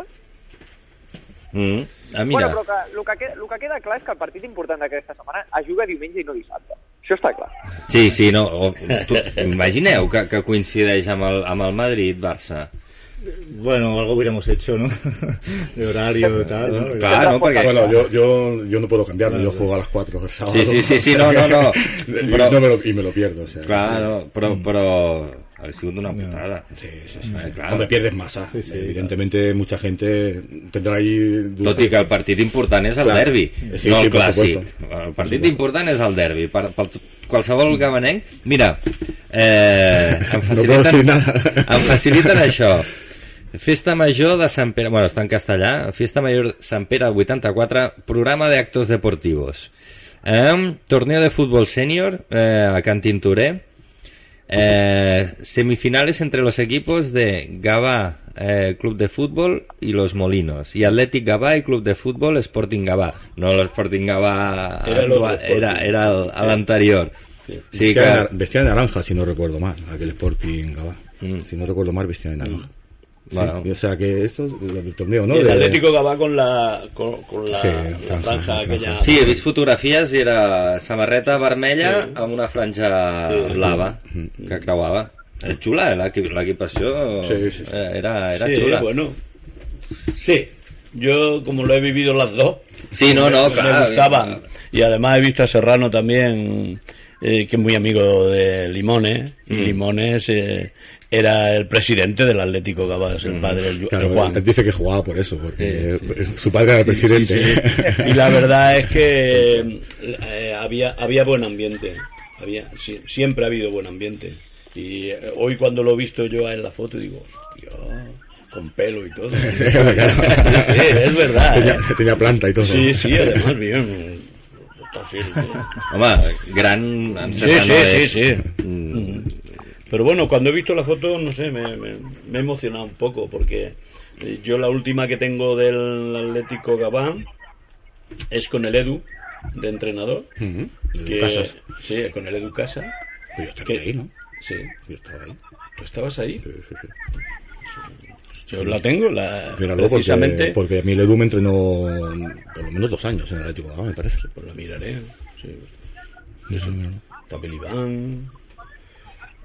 Mm. Ah,
Bueno,
mira,
però que, el, que queda, el que queda clar és que el partit important d'aquesta setmana es juga diumenge i no dissabte. Això està clar.
sí, sí, no. O, tu, imagineu que, que coincideix amb el, amb el Madrid-Barça.
Bueno, algo hubiéramos hecho, ¿no? <laughs> De horario y tal, ¿no?
Clar, no, perquè...
Bueno, yo, yo, yo no puedo cambiarlo, yo juego a las 4 del sábado.
Sí, sí, sí, sí, no, no, no. <laughs>
y,
Però-
no me lo, y me lo pierdo, o sea.
Clar, no, però, però ha sigut una putada.
Sí, sí, sí.
Eh, clar.
Hombre, pierdes masa.
Sí, sí,
Evidentemente, mucha gente tendrá ahí.
Tot i que el partit important és el
Clar.
derbi,
Sí,
no
sí,
el
por
clàssic.
supuesto.
El partit important és el derbi. Per, per qualsevol gabanenc... Mira, eh, em, <laughs>
No
faciliten,
nada.
em faciliten això. Festa Major de Sant Pere... Bueno, està en castellà. Festa Major Sant Pere 84, programa de actos deportivos. Eh, torneo de fútbol senior eh, a Cantinturé. Eh, semifinales entre los equipos de Gavà eh, Club de Fútbol y los Molinos y Athletic Gavà y Club de Fútbol Sporting Gavà no el Sporting Gavà
Era el
actual,
otro Sporting.
era, era el- el anterior Sí,
vestía, de, nar- vestía de naranja, si no recuerdo mal, aquel Sporting Gabá.
Mm.
Si no recuerdo mal, vestía de naranja. Sí,
Bueno.
o sea que esto es del torneo, ¿no?
Y el Atlético Gabá con la, con, con la,
Sí,
la
franja,
franja,
la
aquella...
franja.
Sí, he vist fotografies i era samarreta vermella
Sí.
amb una franja
Sí.
blava que creuava. És xula, eh, l'equip- l'equipació
Sí, sí, sí.
eh, era, era
Sí,
xula.
bueno. Sí. Yo, como lo he vivido las dos,
Sí, no, no,
me,
claro.
me gustaban. Y además he visto a Serrano también, eh, que es muy amigo de Limones. Y
Mm.
Limones eh, era el presidente del Atlético Gabás, el padre, el, el
Claro,
Juan.
él dice que jugaba por eso, porque
Sí, sí.
su padre era el presidente.
Sí, sí. <laughs> Y la verdad es que eh, había, había buen ambiente. Había, sí, siempre ha habido buen ambiente. Y eh, hoy cuando lo he visto yo en la foto digo, hostia, con pelo y todo. <laughs> Sí,
claro.
es verdad.
Tenía,
¿eh?
tenía planta y todo.
Sí, sí, además bien. Sí,
Home, gran
sí, sí, sí, sí. Pero bueno, cuando he visto la foto, no sé, me, me, me he emocionado un poco porque eh, yo la última que tengo del Atlético Gabán es con el Edu, de entrenador.
Ujú.
que-
Casas.
Sí, con el Edu Casa.
Pero yo estaba
que-
ahí, ¿no?
Sí,
Yo estaba ahí.
¿tú estabas ahí?
Sí, sí, sí.
Yo la tengo, la,
Míralo,
precisamente.
porque, porque a mí el Edu me entrenó por lo menos dos años en el Atlético de Gabá, me parece.
Pues la miraré. Sí. Eso.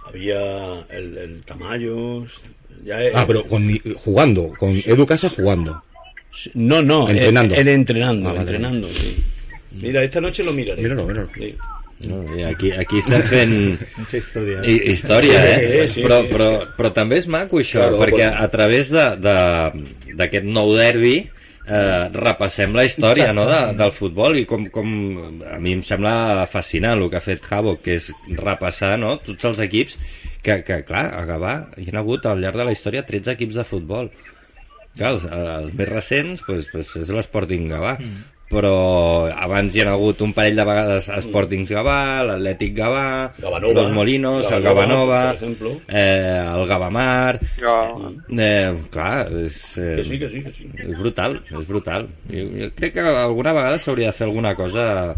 Había el, el Tamayos. Ya, eh,
Ah, pero con, jugando, con Edu Casa jugando.
No, no,
Entrenando.
Él, él entrenando,
Ah, vale,
entrenando, sí. Mira, esta noche lo miraré.
Míralo, míralo.
Sí.
no, aquí, aquí estem fent <laughs>
Mucha historia.
hi- història, eh?
Sí, sí,
però, però, però també és maco això,
Claro,
perquè
bueno.
a través de- de- d'aquest nou derbi eh, repassem la història no, de, del futbol i com, com a mi em sembla fascinant el que ha fet Havoc, que és repassar no, tots els equips que, que clar, a Gavà hi ha hagut al llarg de la història 13 equips de futbol. Clar, els, els més recents pues, pues és l'Sporting Gavà però abans hi ha hagut un parell de vegades Sportings Gavà, l'Atlètic Gavà
Gavanova.
los Molinos, el
Gavanova,
Gavanova
per exemple.
eh, el Gavamar
Jo,
eh, clar és, eh,
Que sí, que sí, que sí.
és brutal, és brutal jo, jo crec que alguna vegada s'hauria de fer alguna cosa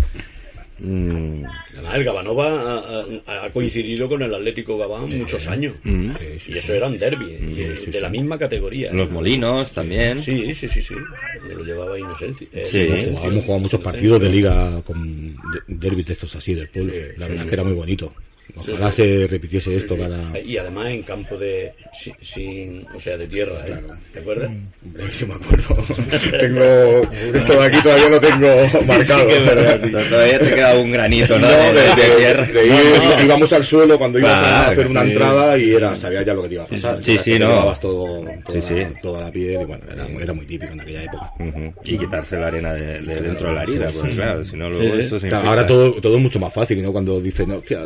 mm,
Además, el Gabanova ha, ha- coincidido con el Atlético Gabán muchos años.
mm.
Y eso eran derby, y, eh, de la misma categoría.
los Molinos también
Sí, sí, sí, sí. Lo llevaba Inocencia. Eh,
Sí.
Hemos jugado muchos partidos de liga con de- derbis de estos así del pueblo.
Sí,
la verdad
sí.
es que era muy bonito. Ojalá
Sí,
se repitiese esto
Sí, sí.
cada.
Y además en campo de. si- Sin, o sea, de tierra, ¿eh?
Claro.
¿Te acuerdas?
Hombre, sí me acuerdo. <laughs> tengo. Esto de aquí todavía lo tengo marcado.
que es verdad, sí.
todavía te queda un granito ¿no?
No, de,
de,
de-
tierra.
de ir- íbamos al suelo cuando ibas a
Claro,
hacer una
sí.
entrada y era sabías ya lo que te iba a pasar.
Sí, sí, no.
llevabas todo, toda,
Sí, sí.
toda la piel y bueno, era, era muy típico en aquella época.
Ujú. y quitarse la arena de, de dentro de la herida
Sí,
pues
sí.
claro, si no luego
Sí,
eso se
ahora todo, todo es mucho más fácil, ¿no? Cuando dicen, no, hostia,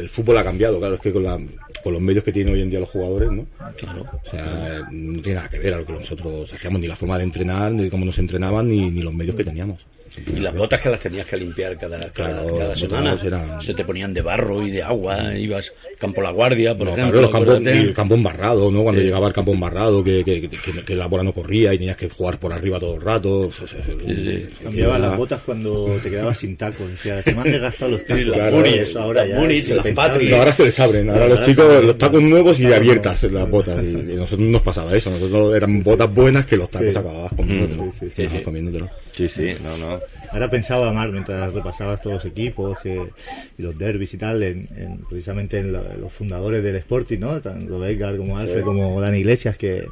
el, fútbol ha cambiado, claro, es que con, la, con los medios que tienen hoy en día los jugadores, ¿no?
Claro.
O sea, no tiene nada que ver a lo que nosotros hacíamos, ni la forma de entrenar, ni cómo nos entrenaban, ni, ni los medios que teníamos.
Y las botas que las tenías que limpiar cada, cada,
Claro,
cada semana.
eran-
Se te ponían de barro y de agua. Ibas campo La Guardia, por
No,
ejemplo.
claro, los campos, y el campo embarrado, ¿no? Cuando
Sí.
llegaba el campo embarrado, que, que, que, que la bola no corría y tenías que jugar por arriba todo el rato.
Sí.
Cambiaban
era-
las botas cuando te quedabas sin tacos. O sea, se me han desgastado los tacos.
Sí, las
Claro,
Munis,
eso ahora ya
Munis,
es
las.
No, ahora se les abren, ahora
Ahora
los chicos,
abren.
los tacos nuevos y abiertas
no.
las botas. Y, y nosotros no nos pasaba eso, nosotros eran botas buenas que los tacos
Sí.
acababas comiéndotelo.
Mm,
sí, sí,
Sí,
sí.
comiéndotelo.
sí, sí, no, no
Ahora pensaba más mientras repasabas todos los equipos que, y los derbis y tal, en, en- precisamente en, en los fundadores del Sporting, ¿no? Tanto Edgar como Alfred como Dani Iglesias, que,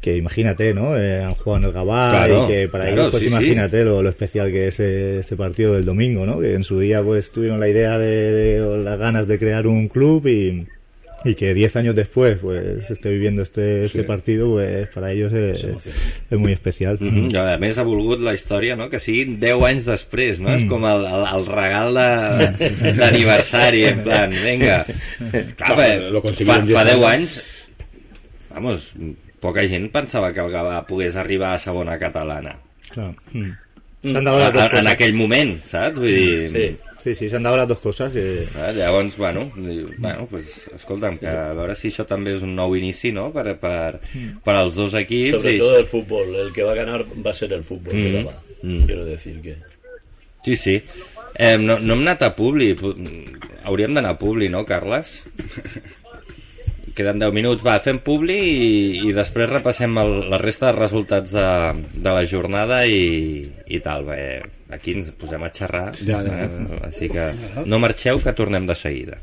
que imagínate, ¿no? Eh, han jugado en el Gabá
Claro,
y que para
claro,
ellos, pues
sí, sí.
imagínate Lo, lo especial que es eh, este partido del domingo, ¿no? Que en su día, pues tuvieron la idea de, de- o las ganas de crear un club y y que 10 años después pues esté viviendo este, este partido pues para ellos es, es muy especial
Mm -hmm. A més, ha volgut la història no? que siguin 10 anys després, no? Mm. És com el, el, el regal de- d'aniversari, en plan, vinga. <laughs> Clar,
Clar,
fa,
lo
fa, fa
10
10
anys.
vamos, poca gent pensava que el Gavà pogués arribar a segona catalana.
Claro. Mm. Dos
En, en aquell moment, saps? Vull dir...
Sí.
Sí, sí, se han dado las dos cosas que...
Eh, llavors, bueno, bueno pues, escolta'm, que a veure si això també és un nou inici, no?, per, per, per als dos equips.
Sobre
i...
todo el fútbol. El que va a ganar va a ser el fútbol.
Mm.
que la va.
Mm.
Quiero decir que.
Sí, sí. Eh, no, no hem anat a Publi. Pu- Hauríem d'anar a Publi, no, Carles? <laughs> Queden 10 minuts. Va, fem Publi i, i després repassem el, la resta de resultats de, de la jornada i, i tal. Bé, aquí ens posem a xerrar.
Ja, ja,
eh?
ja.
Així que no marxeu, que tornem de seguida.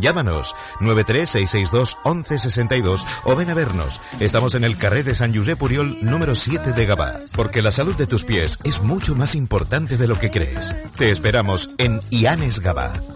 Llámanos 936621162 o ven a vernos. Estamos en el carré de San Josep Puriol número 7 de Gabá, porque la salud de tus pies es mucho más importante de lo que crees. Te esperamos en Ianes Gabá.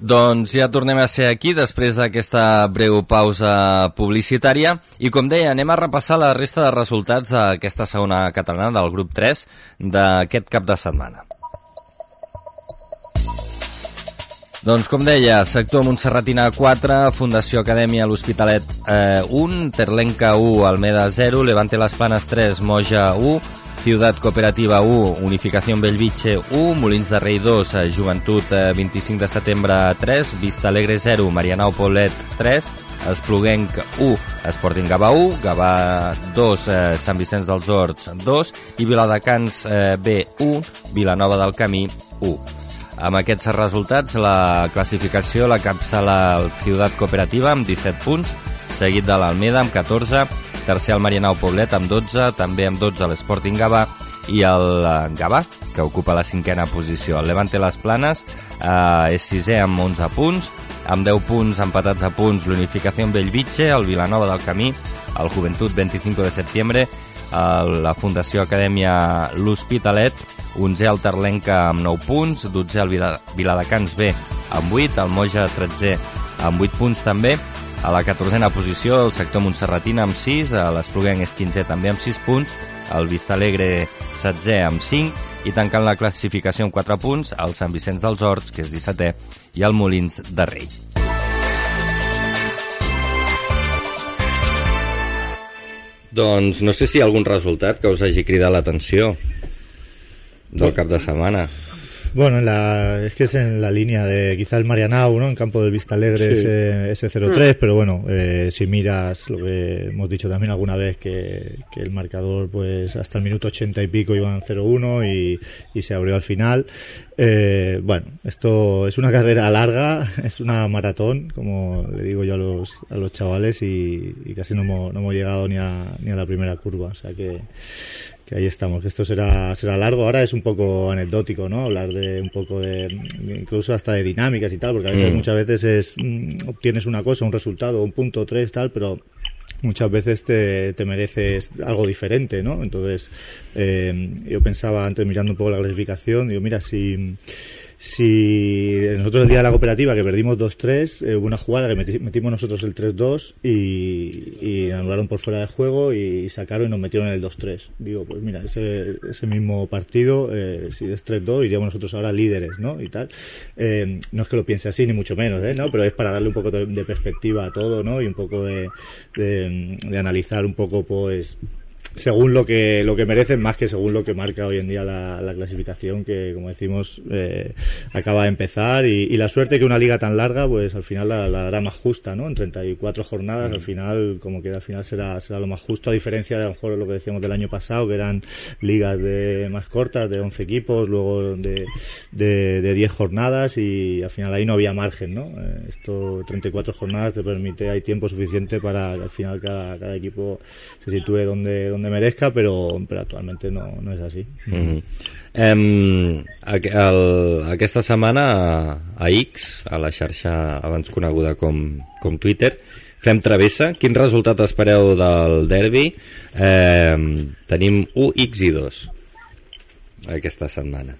Doncs ja tornem a ser aquí després d'aquesta breu pausa publicitària i com deia, anem a repassar la resta de resultats d'aquesta segona catalana del grup 3 d'aquest cap de setmana. Doncs com deia, sector Montserratina 4, Fundació Acadèmia l'Hospitalet eh, 1, Terlenca 1, Almeda 0, Levante Las Planes 3, Moja 1, Ciutat Cooperativa 1, Unificació Bellvitge 1, Molins de Rei 2, eh, Joventut eh, 25 de setembre 3, Vista Alegre 0, Marianao Paulet 3, Espluguenc 1, Sporting Gavà 1, Gavà 2, eh, Sant Vicenç dels Horts 2 i Viladecans eh, B 1, Vilanova del Camí 1. Amb aquests resultats, la classificació la capçala el Ciutat Cooperativa amb 17 punts, seguit de l'Almeda amb 14, tercer el Marianao Poblet amb 12, també amb 12 l'Sporting Gavà i el eh, Gavà, que ocupa la cinquena posició. El Levante Les Planes eh, és sisè amb 11 punts, amb 10 punts empatats a punts l'Unificació Bellvitge, el Vilanova del Camí, el Juventut 25 de setembre, el, la Fundació Acadèmia L'Hospitalet, 11è el Terlenca amb 9 punts, 12è el Vila, Viladecans B amb 8, el Moja 13è amb 8 punts també, a la 14a posició el sector Montserratina amb 6, l'Espluguenc és 15è també amb 6 punts, el Vistalegre 16è amb 5 i tancant la classificació amb 4 punts el Sant Vicenç dels Horts, que és 17è, i el Molins de Rei. Doncs no sé si hi ha algun resultat que us hagi cridat l'atenció del cap de setmana.
Bueno, en la, es que es en la línea de quizá el Marianao, ¿no? En campo del Vista Alegre
Sí.
ese, ese 0-3, pero bueno, eh, si miras lo que hemos dicho también alguna vez, que, que el marcador, pues hasta el minuto 80 y pico iban 0-1 y, y se abrió al final. Eh, bueno, esto es una carrera larga, <laughs> es una maratón, como le digo yo a los, a los chavales, y, y casi no hemos, no hemos llegado ni a, ni a la primera curva, o sea que que ahí estamos, que esto será, será largo. Ahora es un poco anecdótico, ¿no? Hablar de un poco de, incluso hasta de dinámicas y tal, porque a veces,
Mm.
muchas veces es, mm, obtienes una cosa, un resultado, un punto tres, tal, pero muchas veces te, te mereces algo diferente, ¿no? Entonces, eh, yo pensaba antes mirando un poco la clasificación, digo, mira, si, si nosotros el día de la cooperativa que perdimos 2-3, eh, hubo una jugada que meti- metimos nosotros el 3-2 y, y anularon por fuera de juego y sacaron y nos metieron el 2-3. Digo, pues mira, ese, ese mismo partido, eh, si es 3-2, iríamos nosotros ahora líderes, ¿no? Y tal. Eh, no es que lo piense así, ni mucho menos, ¿eh? ¿no? Pero es para darle un poco de, de perspectiva a todo, ¿no? Y un poco de, de, de analizar un poco, pues, según lo que lo que merecen más que según lo que marca hoy en día la, la clasificación que como decimos eh, acaba de empezar. Y, y, la suerte que una liga tan larga pues al final la, la hará más justa no en 34 jornadas al final como que al final será será lo más justo a diferencia de a lo mejor lo que decíamos del año pasado que eran ligas de más cortas de 11 equipos luego de, de, de 10 jornadas y al final ahí no había margen no eh, esto 34 jornadas te permite hay tiempo suficiente para que al final cada, cada equipo se sitúe donde donde merezca, però, però actualment no, no és així.
Mm -hmm. um, el, aquesta setmana a, a X, a la xarxa abans coneguda com, com Twitter, fem travessa. Quin resultat espereu del derbi? Eh, tenim 1, X i 2 aquesta setmana.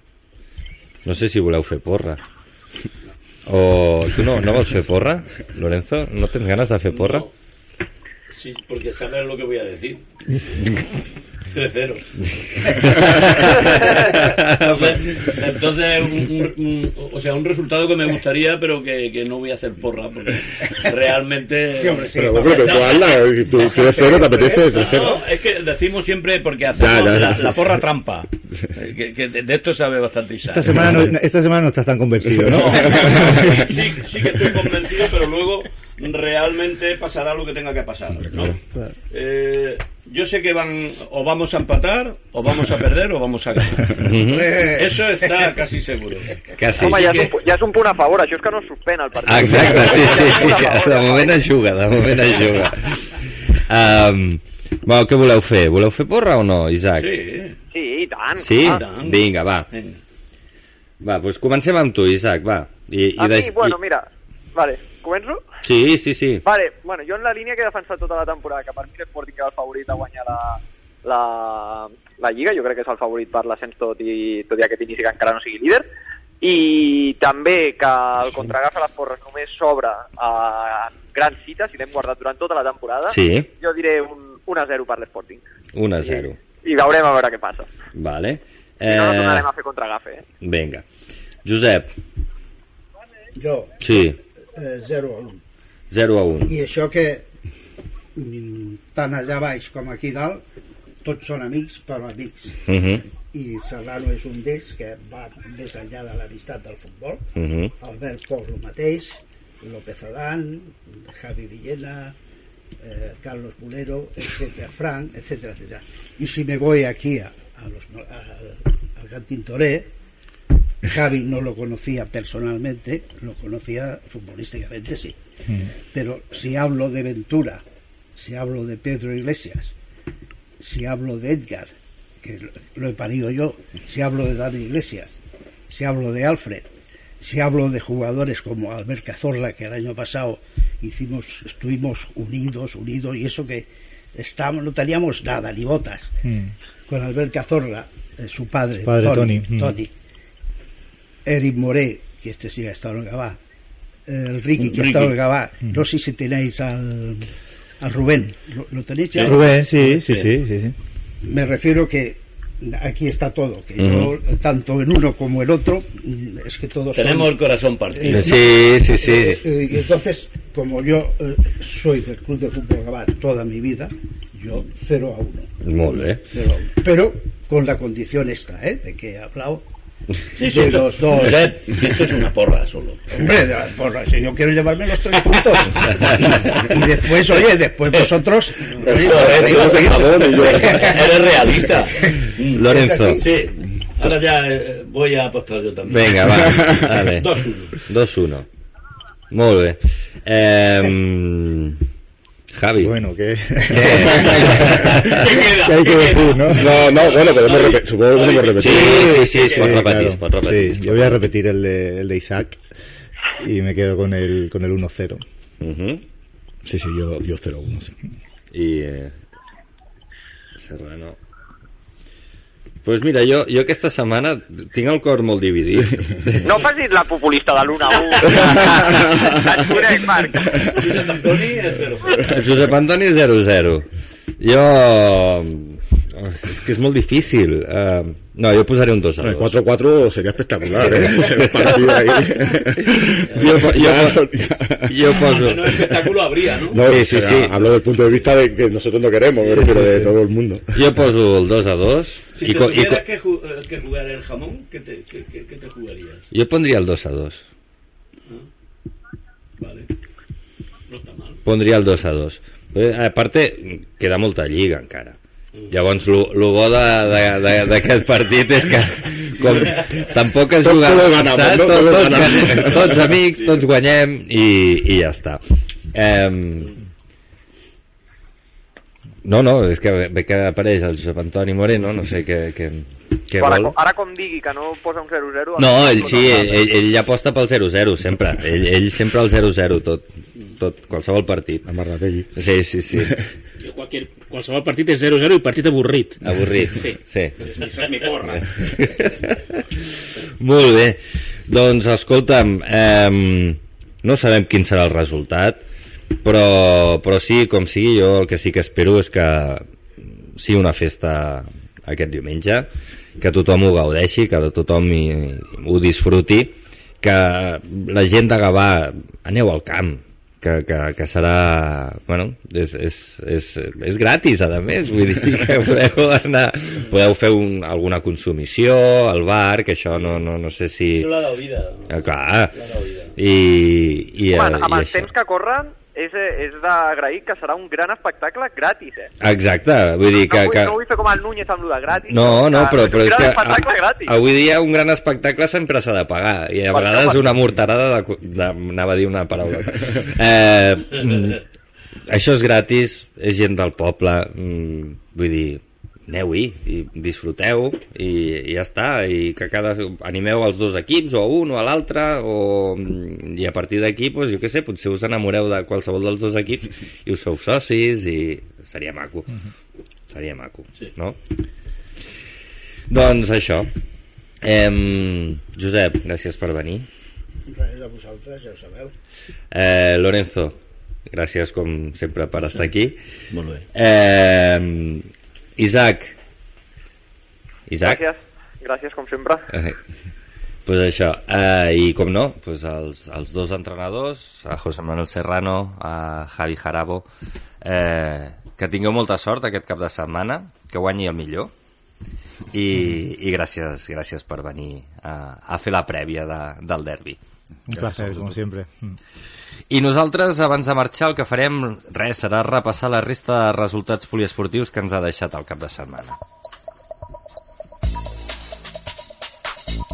No sé si voleu fer porra. O tu no, no vols fer porra, Lorenzo? No tens ganes de fer porra?
No. Sí, porque sabes lo que voy a decir. 3-0. <laughs> entonces, entonces un, un, o sea, un resultado que me gustaría, pero que, que no voy a hacer porra, porque realmente.
Sí, hombre, sí, pero bueno, pero tú hazla, si tú 3-0 te apetece, 3-0.
No, es que decimos siempre porque hacemos ya, ya, la, la, porra trampa. <laughs> Que, que de, de, esto sabe bastante Isaac.
Esta semana no, esta semana no estás tan convencido, ¿no? <laughs>
no sí, sí que estoy convencido, pero luego realmente pasará lo que tenga que pasar. ¿no? Eh, yo sé que van o vamos a empatar, o vamos a perder, o vamos a ganar. Eso está casi seguro.
Casi. Home, ja, és un, ja és un punt a favor, això és que no es suspèn el partit.
Exacte, sí, sí, sí. De moment es juga, de moment es juga. Um, bueno, què voleu fer? Voleu fer porra o no, Isaac?
Sí.
Sí, i tant.
Sí?
clar.
Vinga, va. Va, doncs comencem amb tu, Isaac, va. I,
a
i
mi, bueno, mira, vale, començo?
Sí, sí, sí.
Vale, bueno, jo en la línia que he defensat tota la temporada, que per mi l'Sporting era el favorit a guanyar la, la, la Lliga, jo crec que és el favorit per l'ascens tot i, tot i aquest inici que encara no sigui líder, i també que el contragafa a les porres només s'obre en grans cites i l'hem guardat durant tota la temporada,
Sí.
jo diré un 1-0 per l'Sporting.
1 a 0.
I, I veurem a veure què passa.
Vale.
Eh... Si no, no tornarem a fer contragafe. Eh?
Vinga. Josep,
Jo,
sí,
eh, 0 a 1.
0 a 1.
I això que mm, tant allà baix com aquí dalt tots són amics però amics
Uh -huh.
i Serrano és un d'ells que va més enllà de l'amistat del futbol
Uh -huh.
Albert Pol el mateix López Adán Javi Villena eh, Carlos Mulero etcétera, Frank, etcétera y si me voy aquí a, a los, a- al Cantín Toré Javi no lo conocía personalmente lo conocía futbolísticamente sí pero si hablo de Ventura, si hablo de Pedro Iglesias, si hablo de Edgar, que lo- he parido yo, si hablo de Dani Iglesias, si hablo de Alfred, si hablo de jugadores como Albert Cazorla, que el año pasado hicimos, estuvimos unidos, unidos, y eso que estábamos, no teníamos nada, ni botas,
Mm.
con Albert Cazorla, eh, su padre,
Su padre, Toni. Mm.
Eric Moré, que este sí ha estado en Gabá, el Ricky, que ha
Ricky.
estado en Gabá,
Mm.
no sé si tenéis al, al Rubén, ¿lo, lo tenéis ya?
Rubén, sí, sí, sí, sí, sí.
Me refiero que aquí está todo, que yo, tanto en uno como en otro, mm, es que todos son-
Tenemos el corazón partido.
Eh,
Sí, sí, sí.
Eh, eh, y entonces, como yo eh, soy del Club de Fútbol Gabá toda mi vida, yo 0 a 1.
Molt bé.
Pero con la condición esta, ¿eh? de que he hablado
Sí, sí,
los dos. <laughs>
Esto es una porra solo.
Hombre, de las porras, si yo quiero llevarme los tres puntos. <laughs> y, después, oye, después vosotros.
yo- <laughs> Eres realista.
Lorenzo.
Sí. Ahora ya eh, voy a apostar yo también.
Vinga, va. Vale.
2-1.
2-1. Molt bé. Eh, Javi.
Bueno, que...
¿Qué <laughs>
hay que
¿Qué
decir? ¿no?
No, no, bueno, podemos repetir, supongo que podemos repetir.
Sí, sí, sí,
Sí,
repetir, pot repetir.
Yo voy a repetir el de, el de Isaac y me quedo con el, con el 1-0.
Uh
Sí, sí, yo, yo 0-1, sí.
I eh, Serrano pues mira, jo, jo aquesta setmana tinc el cor molt dividit. <laughs>
No facis la populista de l'1 a 1. <laughs> Et conec, Marc.
Josep Antoni és 0
El Josep Antoni 0-0. Jo... és que és molt difícil. Uh, no, jo posaré un 2 a 2.
El 4-4 sería espectacular, ¿eh? <laughs> El partido ahí.
jo, po- jo poso...
No espectáculo habría, ¿no?
No,
Sí, sí, sí.
Hablo del punto de vista de que nosotros no queremos, refiero de todo el mundo.
Jo poso el 2 a 2
Si
i,
te tuvieras que, ju- eh, que jugar el jamón, ¿qué te, qué, qué- qué te jugarías?
jo pondria el 2 a 2.
Vale. No está mal.
Pondria el 2 a 2. Eh, a parte, queda molta lliga encara. Llavors, lo, lo bo de- de- de- d'aquest partit és que com, tampoc es
Tots-
juga...
todos ganamos,
saps?
no?
Tots,
Todos
tots,
ganamos.
ganem, tots amics, tots guanyem i, i ja està. Eh, no, no, és que ve que apareix el Josep Antoni Moreno, no sé què, què, què
Ara,
vol.
com- ara com digui que no posa un 0-0...
No, ell sí, ell, ell, ell aposta pel 0-0 sempre. Ell, ell sempre el 0-0 tot, tot, qualsevol partit.
Amarrategui.
Sí, sí, sí. <laughs>
Jo qualquier, qualsevol partit és 0-0 i partit avorrit.
Avorrit.
Sí.
sí.
És, és mi porra. <laughs>
Molt bé. Doncs, escolta'm, eh, no sabem quin serà el resultat, però, però sí, com sigui, jo el que sí que espero és que sigui una festa aquest diumenge, que tothom ho gaudeixi, que tothom hi, ho disfruti, que la gent de Gavà aneu al camp, que, que, que serà... Bueno, és, és, és, és gratis, a més, vull dir que <laughs> podeu anar... Podeu fer un, alguna consumició al bar, que això no, no, no sé si...
Eso la da oída.
Eh, clar,
La da oída.
i, i,
Home, amb
i
els
això.
temps que corren, és, és d'agrair que serà un gran espectacle gratis, eh?
Exacte, vull dir que...
no, vull,
que...
no vull fer com el Núñez amb lo de gratis.
No, no, però, però
és
és
un
que
gratis.
a, avui dia un gran espectacle sempre s'ha de pagar i a
Per
vegades
això,
una morterada de, de, anava a dir una paraula eh, mm, això és gratis és gent del poble mm, vull dir aneu-hi i disfruteu i, i ja està i que cada, animeu els dos equips o a un o a l'altre o, i a partir d'aquí, doncs, jo què sé, potser us enamoreu de qualsevol dels dos equips i us feu socis i seria maco seria maco,
Sí.
no? Doncs això. Em, Josep, gràcies per venir.
Res a vosaltres, ja ho sabeu.
Eh, Lorenzo, gràcies com sempre per estar aquí.
Molt bé.
Eh, Isaac. Isaac?
Gràcies, gràcies com sempre.
Eh, pues això, eh, i com no, pues els, els dos entrenadors, a José Manuel Serrano, a Javi Jarabo, eh, que tingueu molta sort aquest cap de setmana, que guanyi el millor, i, i gràcies, gràcies per venir a, a fer la prèvia de, del derbi.
Un placer, como siempre. Mm.
I nosaltres, abans de marxar, el que farem, res, serà repassar la resta de resultats poliesportius que ens ha deixat el cap de setmana.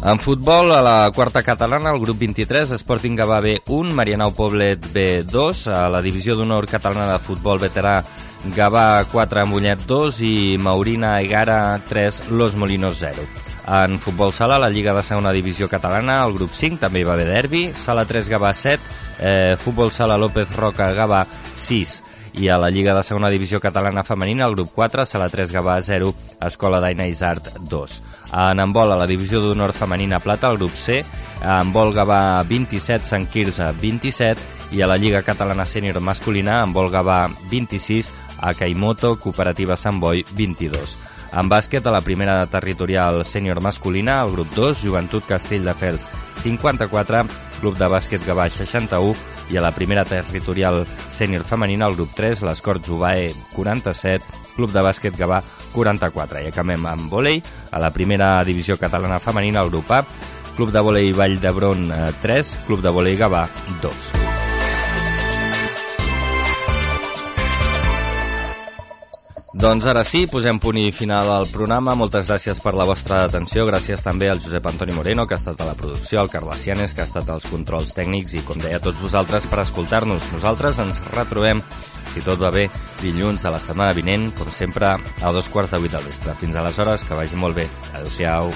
En futbol, a la quarta catalana, el grup 23, Sporting Gavà B1, Marianao Poblet B2, a la divisió d'honor catalana de futbol veterà Gavà 4, Mollet 2 i Maurina Egara 3, Los Molinos 0. En futbol sala, la Lliga de segona divisió catalana, el grup 5 també hi va haver derbi, sala 3 Gavà 7, eh, futbol sala López Roca Gavà 6 i a la Lliga de segona divisió catalana femenina, el grup 4, sala 3 Gavà 0, Escola d'Aina Isart 2. En handbol, a la divisió d'honor femenina plata, el grup C, handbol Gavà 27, Sant Quirze 27 i a la Lliga Catalana Sènior Masculina, handbol Gavà 26, a Caimoto, Cooperativa Sant Boi 22. En bàsquet, a la primera territorial sènior masculina, el grup 2, Joventut Castelldefels 54, Club de Bàsquet Gavà 61 i a la primera territorial sènior femenina, el grup 3, l'Escort Jubae 47, Club de Bàsquet Gavà 44. I acabem amb vòlei, a la primera divisió catalana femenina, el grup A, Club de vòlei Vall d'Hebron eh, 3, Club de vòlei Gavà 2. Doncs ara sí, posem punt i final al programa. Moltes gràcies per la vostra atenció. Gràcies també al Josep Antoni Moreno, que ha estat a la producció, al Carles Cianes, que ha estat als controls tècnics i, com deia, tots vosaltres per escoltar-nos. Nosaltres ens retrobem, si tot va bé, dilluns de la setmana vinent, com sempre, a dos quarts de vuit del vespre. Fins aleshores, que vagi molt bé. Adéu-siau.